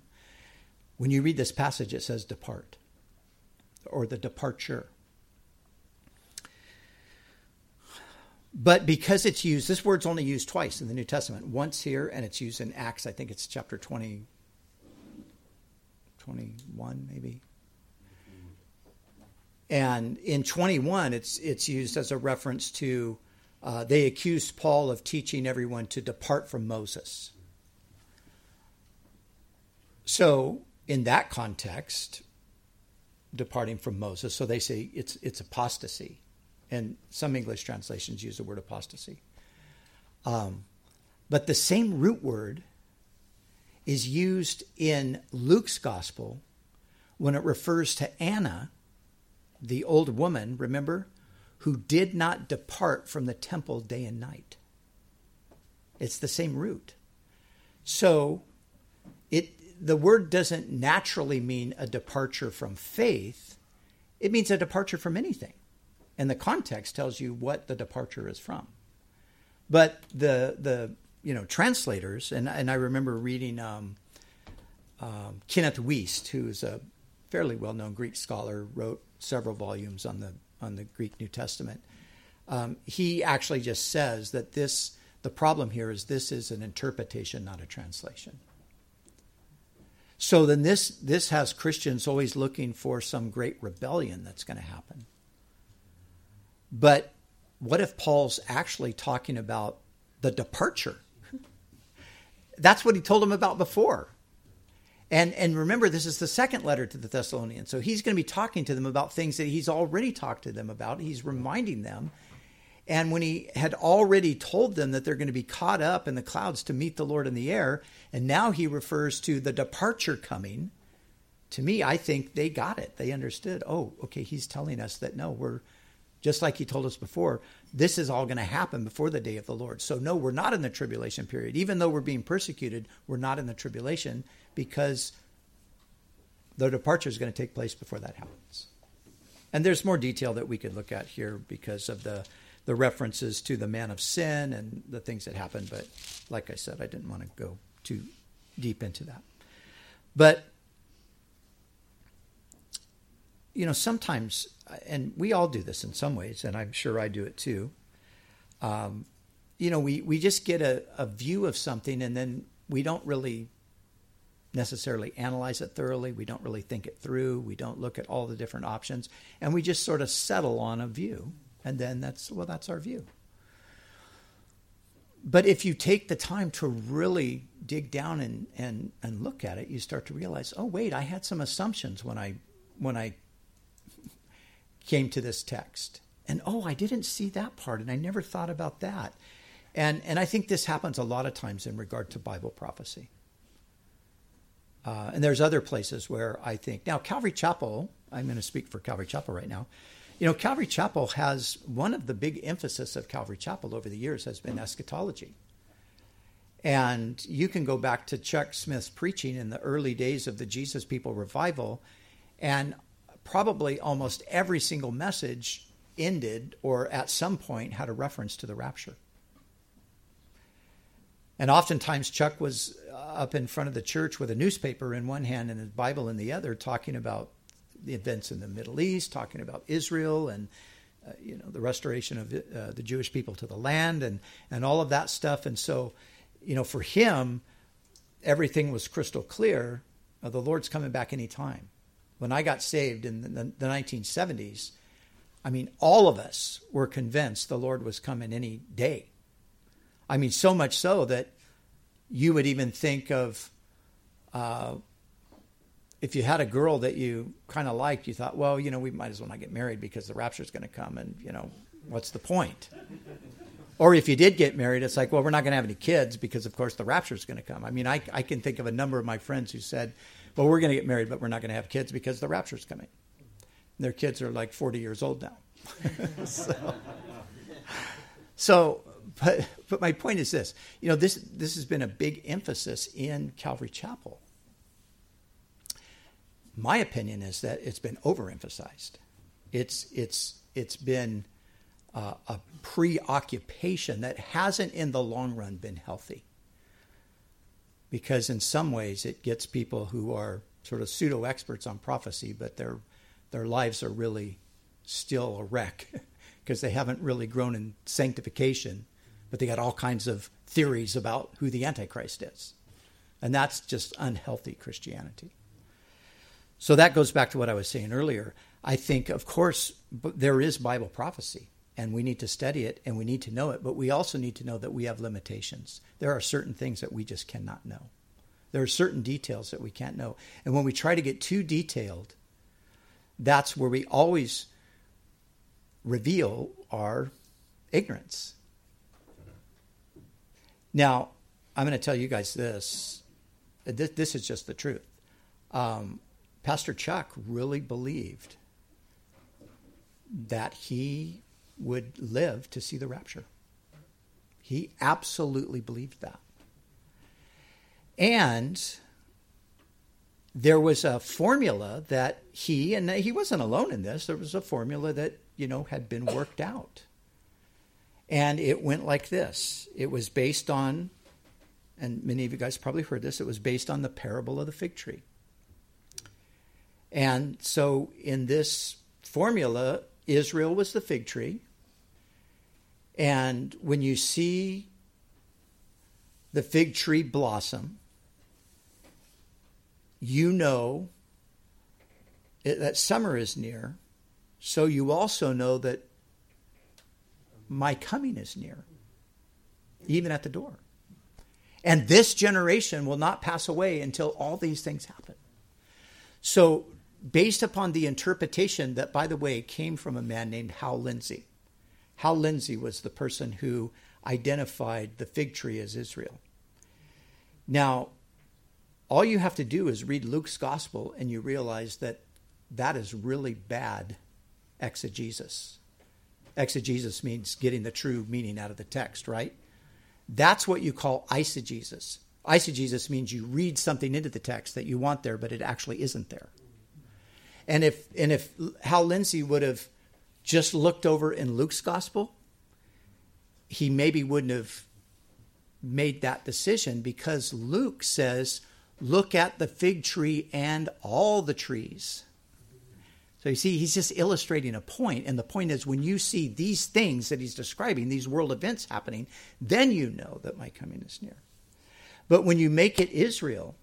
when you read this passage, it says depart or the departure. But because it's used, this word's only used twice in the New Testament. Once here, and it's used in Acts, I think it's chapter 20, 21, maybe. And in 21, it's, it's used as a reference to uh, they accused Paul of teaching everyone to depart from Moses. So, in that context, departing from Moses, so they say it's it's apostasy, and some English translations use the word apostasy. Um, but the same root word is used in Luke's gospel when it refers to Anna, the old woman, remember, who did not depart from the temple day and night. It's the same root. So it the word doesn't naturally mean a departure from faith. It means a departure from anything. And the context tells you what the departure is from. But the the you know translators and and I remember reading um, um, Kenneth Wuest, who's a fairly well known Greek scholar, wrote several volumes on the on the Greek New Testament. Um, he actually just says that this the problem here is this is an interpretation, not a translation. So then this this has Christians always looking for some great rebellion that's going to happen. But what if Paul's actually talking about the departure? That's what he told them about before. And and remember, this is the second letter to the Thessalonians. So he's going to be talking to them about things that he's already talked to them about. He's reminding them. And when he had already told them that they're going to be caught up in the clouds to meet the Lord in the air, and now he refers to the departure coming, to me, I think they got it. They understood, oh, okay, he's telling us that no, we're just like he told us before, this is all going to happen before the day of the Lord. So, no, we're not in the tribulation period. Even though we're being persecuted, we're not in the tribulation because the departure is going to take place before that happens. And there's more detail that we could look at here because of the, the references to the man of sin and the things that happened. But like I said, I didn't want to go too deep into that. But, you know, sometimes, and we all do this in some ways, and I'm sure I do it too. Um, you know, we, we just get a, a view of something and then we don't really necessarily analyze it thoroughly. We don't really think it through. We don't look at all the different options, and we just sort of settle on a view, and then that's well, that's our view. But if you take the time to really dig down and, and, and look at it, you start to realize, oh wait, I had some assumptions when I when I came to this text. And oh, I didn't see that part and I never thought about that. And and I think this happens a lot of times in regard to Bible prophecy. Uh, and there's other places where I think now Calvary Chapel. I'm going to speak for Calvary Chapel right now. You know, Calvary Chapel has one of the big emphasis of Calvary Chapel over the years has been eschatology. And you can go back to Chuck Smith's preaching in the early days of the Jesus People revival, and probably almost every single message ended or at some point had a reference to the rapture. And oftentimes, Chuck was up in front of the church with a newspaper in one hand and his Bible in the other, talking about the events in the Middle East, talking about Israel and uh, you know the restoration of uh, the Jewish people to the land and and all of that stuff. And so, you know, for him, everything was crystal clear. Uh, the Lord's coming back any time. When I got saved in the, the 1970s, I mean, all of us were convinced the Lord was coming any day. I mean, so much so that you would even think of uh, if you had a girl that you kind of liked, you thought, well, you know, we might as well not get married because the rapture is going to come, and you know, what's the point? or if you did get married, it's like, well, we're not going to have any kids because, of course, the rapture is going to come. I mean, I, I can think of a number of my friends who said, well, we're going to get married, but we're not going to have kids because the rapture is coming. And their kids are like 40 years old now. so, so but but my point is this: you know, this this has been a big emphasis in Calvary Chapel. My opinion is that it's been overemphasized. It's it's it's been uh, a preoccupation that hasn't, in the long run, been healthy. Because in some ways, it gets people who are sort of pseudo experts on prophecy, but their their lives are really still a wreck because they haven't really grown in sanctification but they got all kinds of theories about who the Antichrist is. And that's just unhealthy Christianity. So that goes back to what I was saying earlier. I think, of course, there is Bible prophecy. and we need to study it and we need to know it, but we also need to know that we have limitations. There are certain things that we just cannot know. There are certain details that we can't know. And when we try to get too detailed, that's where we always reveal our ignorance. Now, I'm going to tell you guys this. This, this is just the truth. Um, Pastor Chuck really believed that he would live to see the rapture. He absolutely believed that. And there was a formula that he, and he wasn't alone in this, there was a formula that, you know, had been worked out. And it went like this it was based on, and many of you guys probably heard this, it was based on the parable of the fig tree. And so in this formula, Israel was the fig tree. And when you see the fig tree blossom, you know that summer is near, so you also know that my coming is near, even at the door. And this generation will not pass away until all these things happen. So, based upon the interpretation that, by the way, came from a man named Hal Lindsey, Hal Lindsey was the person who identified the fig tree as Israel. Now, all you have to do is read Luke's gospel and you realize that that is really bad exegesis. Exegesis means getting the true meaning out of the text, right? That's what you call eisegesis. Eisegesis means you read something into the text that you want there, but it actually isn't there. And if and if Hal Lindsey would have just looked over in Luke's gospel, he maybe wouldn't have made that decision because Luke says, look at the fig tree and all the trees. So you see, he's just illustrating a point, and the point is when you see these things that he's describing, these world events happening, then you know that my coming is near. But when you make it Israel,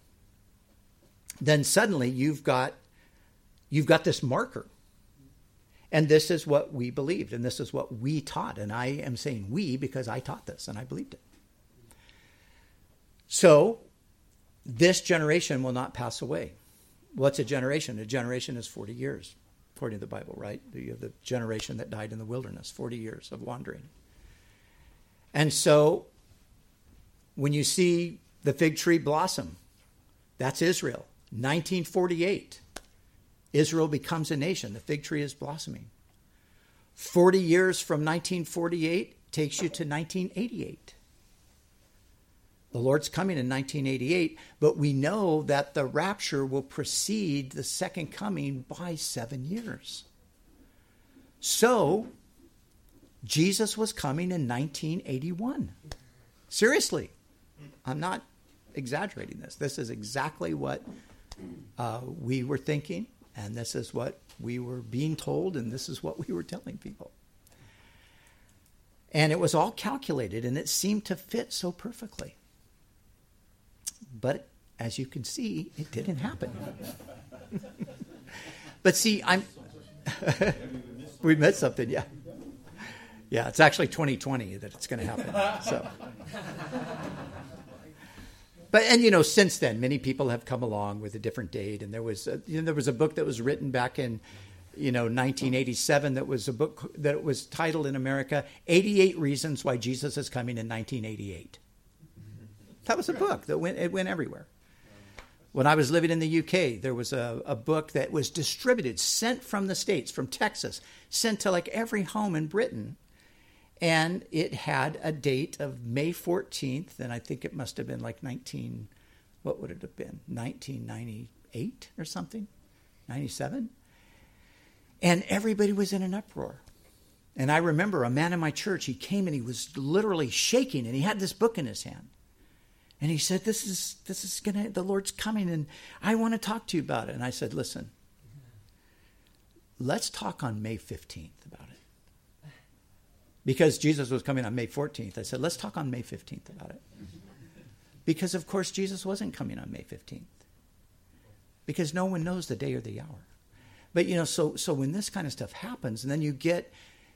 then suddenly you've got you've got this marker and this is what we believed, and this is what we taught. And I am saying we because I taught this and I believed it. So, this generation will not pass away. What's a generation? A generation is 40 years, according to the Bible, right? You have the generation that died in the wilderness, 40 years of wandering. And so, when you see the fig tree blossom, that's Israel, 1948. Israel becomes a nation. The fig tree is blossoming. 40 years from 1948 takes you to 1988. The Lord's coming in 1988, but we know that the rapture will precede the second coming by seven years. So, Jesus was coming in 1981. Seriously, I'm not exaggerating this. This is exactly what uh, we were thinking. And this is what we were being told, and this is what we were telling people. And it was all calculated, and it seemed to fit so perfectly. But as you can see, it didn't happen. but see, I'm. we missed something, yeah. Yeah, it's actually 2020 that it's going to happen. So. But and you know, since then, many people have come along with a different date. And there was a, you know, there was a book that was written back in you know 1987 that was a book that was titled in America 88 Reasons Why Jesus is Coming in 1988. That was a book that went it went everywhere. When I was living in the UK, there was a, a book that was distributed, sent from the States, from Texas, sent to like every home in Britain and it had a date of May 14th, and I think it must have been like 19, what would it have been? 1998 or something? 97? And everybody was in an uproar. And I remember a man in my church, he came and he was literally shaking, and he had this book in his hand. And he said, This is this is gonna the Lord's coming, and I want to talk to you about it. And I said, Listen, let's talk on May 15th about it because Jesus was coming on May 14th. I said, let's talk on May 15th about it. Because, of course, Jesus wasn't coming on May 15th. Because no one knows the day or the hour. But, you know, so, so when this kind of stuff happens, and then you get,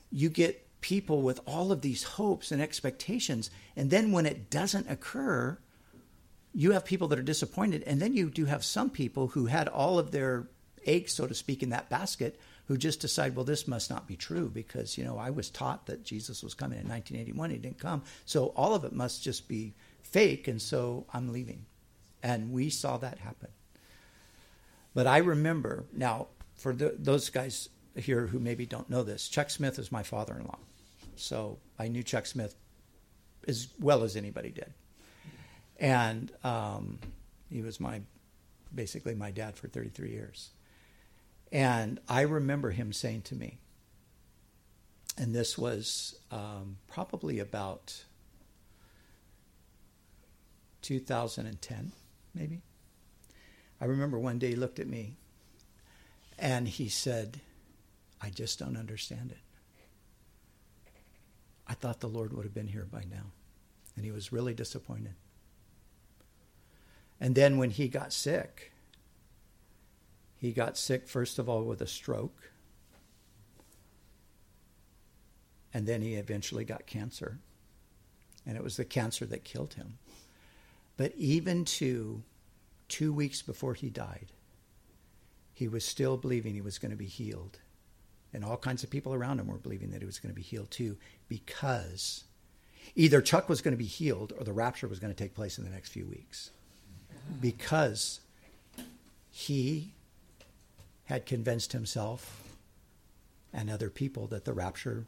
you get people with all of these hopes and expectations. And then when it doesn't occur, you have people that are disappointed. And then you do have some people who had all of their eggs, so to speak, in that basket who just decide, well, this must not be true because, you know, I was taught that Jesus was coming in 1981. He didn't come. So all of it must just be fake. And so I'm leaving. And we saw that happen. But I remember, now, for the, those guys here who maybe don't know this, Chuck Smith is my father in law. So I knew Chuck Smith as well as anybody did. And um, he was my, basically my dad for 33 years. And I remember him saying to me, and this was um, probably about 2010, maybe. I remember one day he looked at me and he said, I just don't understand it. I thought the Lord would have been here by now. And he was really disappointed. And then when he got sick, he got sick, first of all, with a stroke. And then he eventually got cancer. And it was the cancer that killed him. But even to two weeks before he died, he was still believing he was going to be healed. And all kinds of people around him were believing that he was going to be healed too, because either Chuck was going to be healed or the rapture was going to take place in the next few weeks. Because he had convinced himself and other people that the rapture,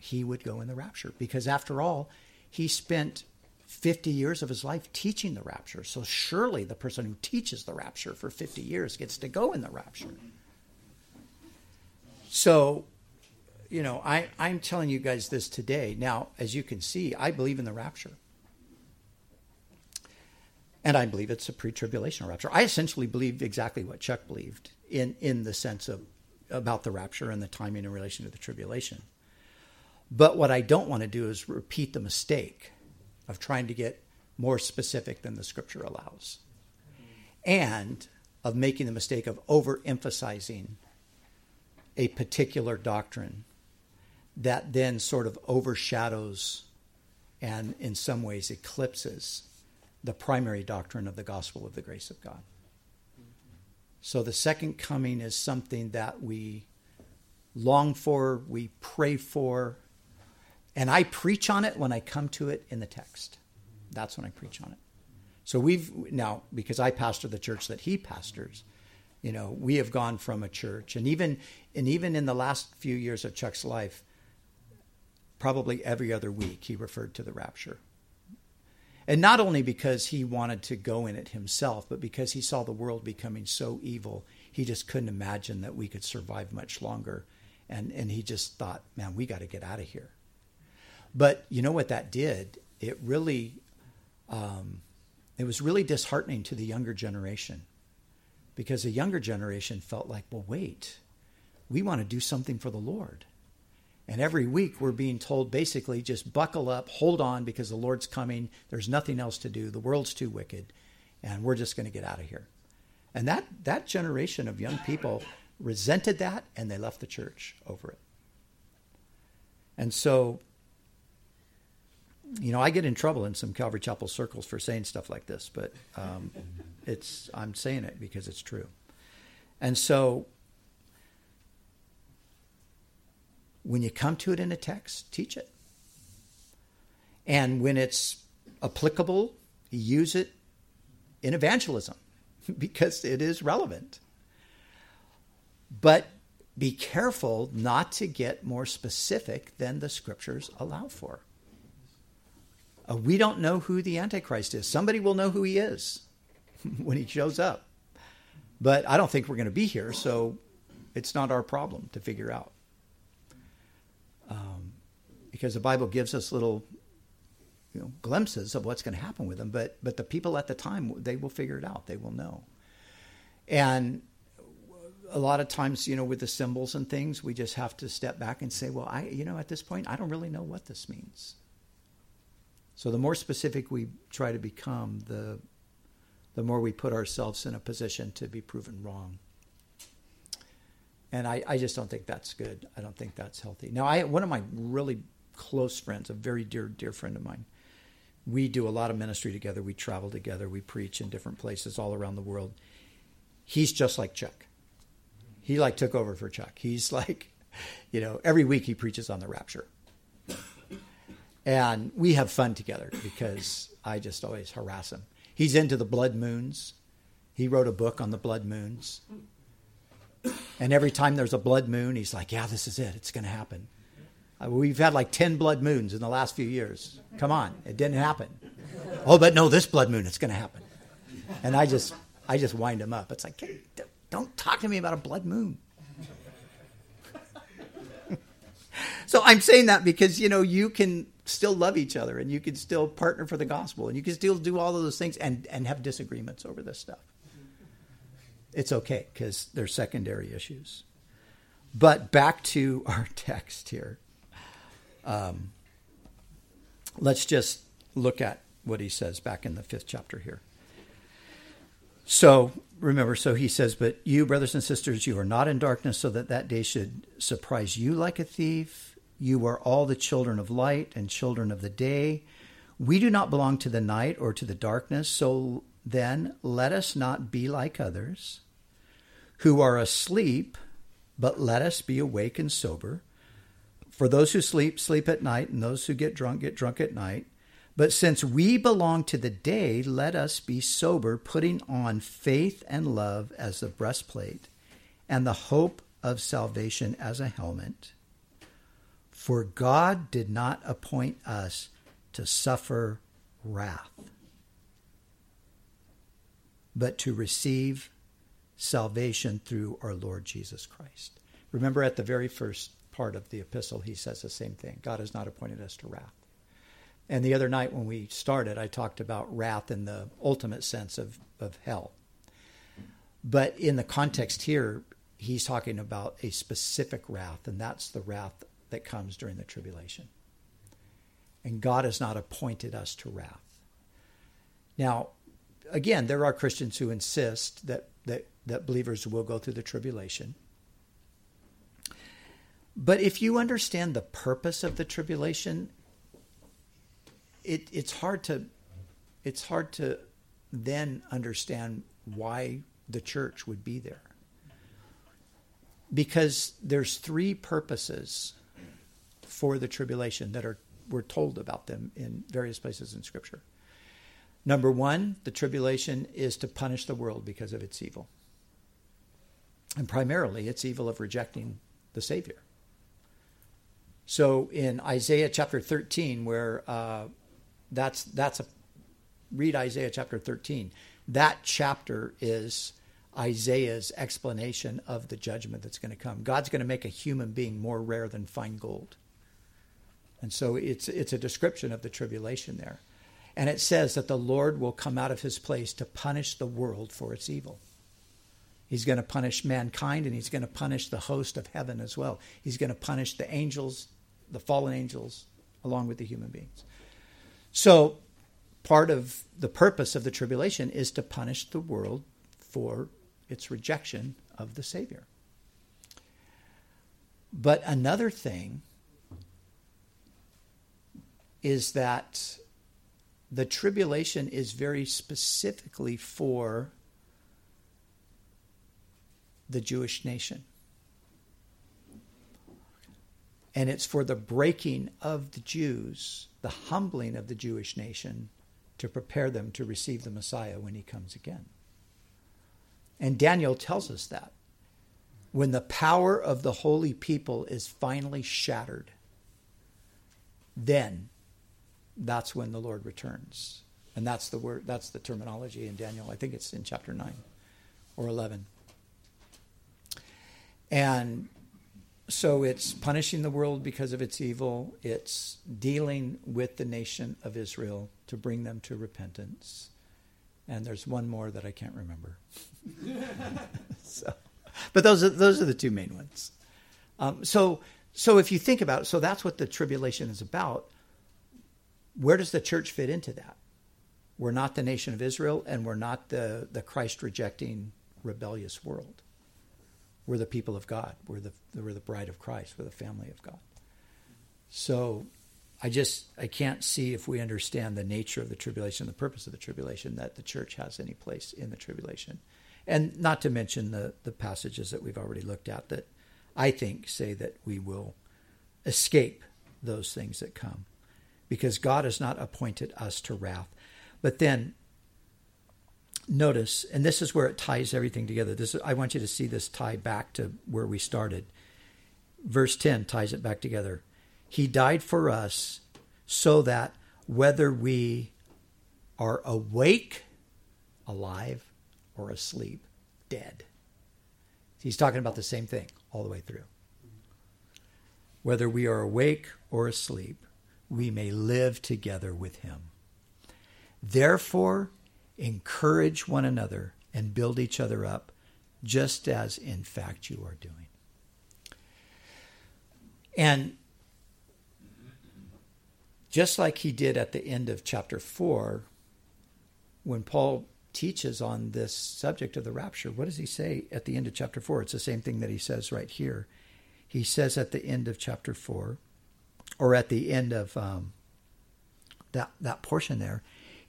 he would go in the rapture. Because after all, he spent 50 years of his life teaching the rapture. So surely the person who teaches the rapture for 50 years gets to go in the rapture. So, you know, I, I'm telling you guys this today. Now, as you can see, I believe in the rapture. And I believe it's a pre tribulational rapture. I essentially believe exactly what Chuck believed in, in the sense of about the rapture and the timing in relation to the tribulation. But what I don't want to do is repeat the mistake of trying to get more specific than the scripture allows. And of making the mistake of overemphasizing a particular doctrine that then sort of overshadows and in some ways eclipses the primary doctrine of the gospel of the grace of God. So the second coming is something that we long for, we pray for, and I preach on it when I come to it in the text. That's when I preach on it. So we've now, because I pastor the church that he pastors, you know, we have gone from a church, and even and even in the last few years of Chuck's life, probably every other week he referred to the rapture. And not only because he wanted to go in it himself, but because he saw the world becoming so evil, he just couldn't imagine that we could survive much longer. And, and he just thought, man, we got to get out of here. But you know what that did? It really, um, it was really disheartening to the younger generation because the younger generation felt like, well, wait, we want to do something for the Lord. And every week we're being told basically just buckle up, hold on because the Lord's coming. There's nothing else to do. The world's too wicked and we're just going to get out of here. And that that generation of young people resented that and they left the church over it. And so you know, I get in trouble in some Calvary Chapel circles for saying stuff like this, but um, it's I'm saying it because it's true. And so when you come to it in a text, teach it. And when it's applicable, use it in evangelism because it is relevant. But be careful not to get more specific than the scriptures allow for. Uh, we don't know who the Antichrist is. Somebody will know who he is when he shows up. But I don't think we're going to be here, so it's not our problem to figure out because the Bible gives us little you know, glimpses of what's going to happen with them. But but the people at the time they will figure it out. They will know. And a lot of times, you know, with the symbols and things, we just have to step back and say, well, I you know at this point I don't really know what this means. So the more specific we try to become, the the more we put ourselves in a position to be proven wrong and I, I just don't think that's good. I don't think that's healthy. Now, I one of my really close friends, a very dear, dear friend of mine. We do a lot of ministry together. We travel together. We preach in different places all around the world. He's just like Chuck. He like took over for Chuck. He's like, you know, every week he preaches on the rapture. And we have fun together because I just always harass him. He's into the blood moons. He wrote a book on the blood moons. And every time there's a blood moon, he's like, yeah, this is it. It's going to happen. Uh, we've had like 10 blood moons in the last few years. Come on, it didn't happen. Oh, but no, this blood moon, it's going to happen. And I just, I just wind them up. It's like, hey, don't talk to me about a blood moon. so I'm saying that because, you know, you can still love each other and you can still partner for the gospel and you can still do all of those things and, and have disagreements over this stuff. It's okay because they're secondary issues. But back to our text here. Um, let's just look at what he says back in the fifth chapter here. So remember, so he says, But you, brothers and sisters, you are not in darkness, so that that day should surprise you like a thief. You are all the children of light and children of the day. We do not belong to the night or to the darkness, so then let us not be like others who are asleep, but let us be awake and sober. For those who sleep, sleep at night, and those who get drunk, get drunk at night. But since we belong to the day, let us be sober, putting on faith and love as the breastplate, and the hope of salvation as a helmet. For God did not appoint us to suffer wrath, but to receive salvation through our Lord Jesus Christ. Remember at the very first part of the epistle, he says the same thing God has not appointed us to wrath. And the other night when we started, I talked about wrath in the ultimate sense of, of hell. But in the context here, he's talking about a specific wrath, and that's the wrath that comes during the tribulation. And God has not appointed us to wrath. Now, again, there are Christians who insist that, that, that believers will go through the tribulation. But if you understand the purpose of the tribulation, it, it's hard to it's hard to then understand why the church would be there. Because there's three purposes for the tribulation that are we're told about them in various places in scripture. Number 1, the tribulation is to punish the world because of its evil. And primarily it's evil of rejecting the savior. So in Isaiah chapter 13 where uh, that's that's a read Isaiah chapter 13. That chapter is Isaiah's explanation of the judgment that's going to come. God's going to make a human being more rare than fine gold. And so it's it's a description of the tribulation there. And it says that the Lord will come out of his place to punish the world for its evil. He's going to punish mankind and he's going to punish the host of heaven as well. He's going to punish the angels, the fallen angels, along with the human beings. So, part of the purpose of the tribulation is to punish the world for its rejection of the Savior. But another thing is that the tribulation is very specifically for the Jewish nation and it's for the breaking of the Jews, the humbling of the Jewish nation to prepare them to receive the Messiah when he comes again. And Daniel tells us that. When the power of the holy people is finally shattered, then that's when the Lord returns. And that's the word that's the terminology in Daniel. I think it's in chapter 9 or 11. And so it's punishing the world because of its evil. It's dealing with the nation of Israel to bring them to repentance. And there's one more that I can't remember. so, but those are those are the two main ones. Um, so so if you think about it, so that's what the tribulation is about. Where does the church fit into that? We're not the nation of Israel, and we're not the the Christ rejecting rebellious world. We're the people of God. We're the, we're the bride of Christ. We're the family of God. So I just I can't see if we understand the nature of the tribulation, the purpose of the tribulation, that the church has any place in the tribulation, and not to mention the the passages that we've already looked at that I think say that we will escape those things that come, because God has not appointed us to wrath. But then notice, and this is where it ties everything together. This I want you to see this tie back to where we started. Verse 10 ties it back together. He died for us so that whether we are awake, alive, or asleep, dead. He's talking about the same thing all the way through. Whether we are awake or asleep, we may live together with him. Therefore, encourage one another and build each other up, just as in fact you are doing. And just like he did at the end of chapter 4, when Paul teaches on this subject of the rapture, what does he say at the end of chapter 4? It's the same thing that he says right here. He says at the end of chapter 4, or at the end of um, that, that portion there,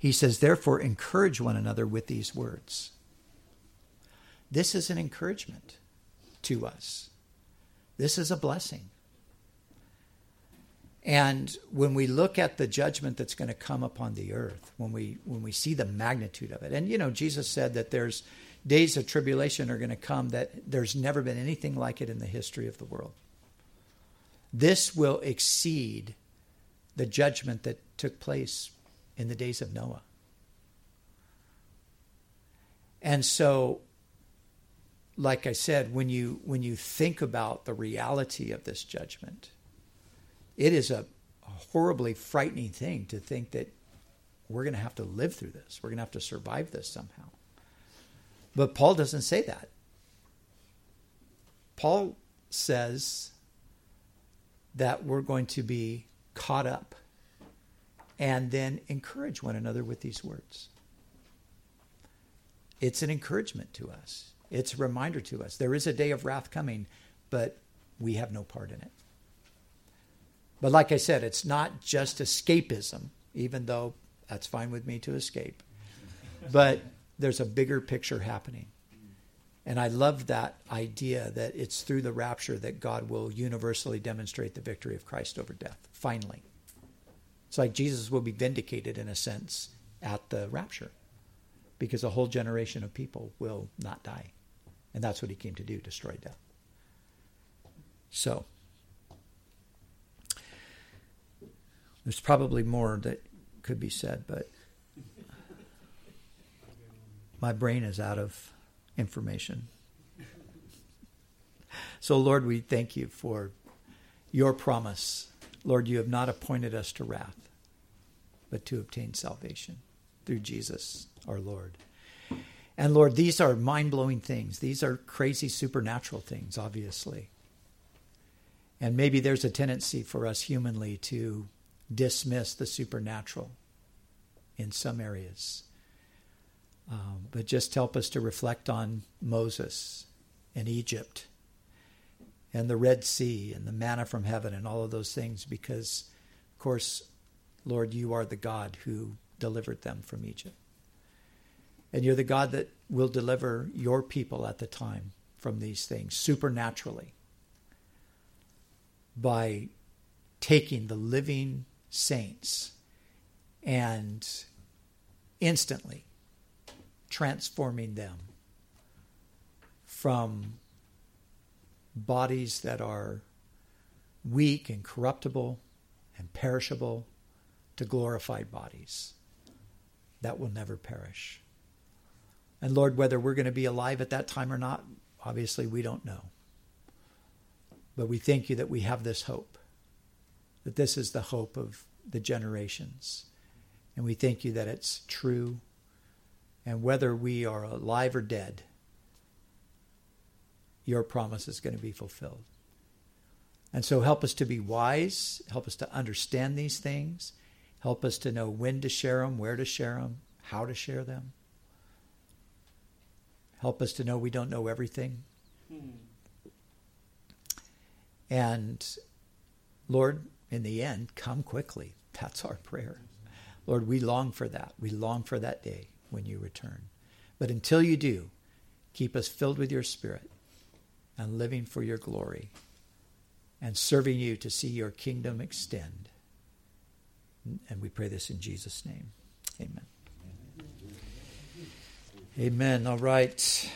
he says, Therefore, encourage one another with these words. This is an encouragement to us, this is a blessing. And when we look at the judgment that's going to come upon the earth, when we when we see the magnitude of it, and you know, Jesus said that there's days of tribulation are going to come that there's never been anything like it in the history of the world. This will exceed the judgment that took place in the days of Noah. And so like I said, when you when you think about the reality of this judgment, it is a, horribly frightening thing to think that we're going to have to live through this. We're going to have to survive this somehow. But Paul doesn't say that. Paul says that we're going to be caught up and then encourage one another with these words. It's an encouragement to us, it's a reminder to us. There is a day of wrath coming, but we have no part in it. But like I said, it's not just escapism, even though that's fine with me to escape. But there's a bigger picture happening. And I love that idea that it's through the rapture that God will universally demonstrate the victory of Christ over death, finally. It's like Jesus will be vindicated in a sense at the rapture because a whole generation of people will not die. And that's what he came to do destroy death. So, There's probably more that could be said, but my brain is out of information. So, Lord, we thank you for your promise. Lord, you have not appointed us to wrath, but to obtain salvation through Jesus our Lord. And Lord, these are mind blowing things. These are crazy supernatural things, obviously. And maybe there's a tendency for us humanly to dismiss the supernatural in some areas. Um, but just help us to reflect on Moses and Egypt and the Red Sea and the manna from heaven and all of those things because, of course, Lord, you are the God who delivered them from Egypt. And you're the God that will deliver your people at the time from these things supernaturally by taking the living saints and instantly transforming them from bodies that are weak and corruptible and perishable to glorified bodies that will never perish. And Lord, whether we're going to be alive at that time or not, obviously we don't know. But we thank you that we have this hope that this is the hope of the generations. And we thank you that it's true. And whether we are alive or dead, your promise is going to be fulfilled. And so help us to be wise, help us to understand these things, help us to know when to share them, where to share them, how to share them. Help us to know we don't know everything. Hmm. And Lord, in the end, come quickly. That's our prayer. Lord, we long for that. We long for that day when you return. But until you do, keep us filled with your Spirit and living for your glory and serving you to see your kingdom extend. And we pray this in Jesus' name. Amen. Amen. All right.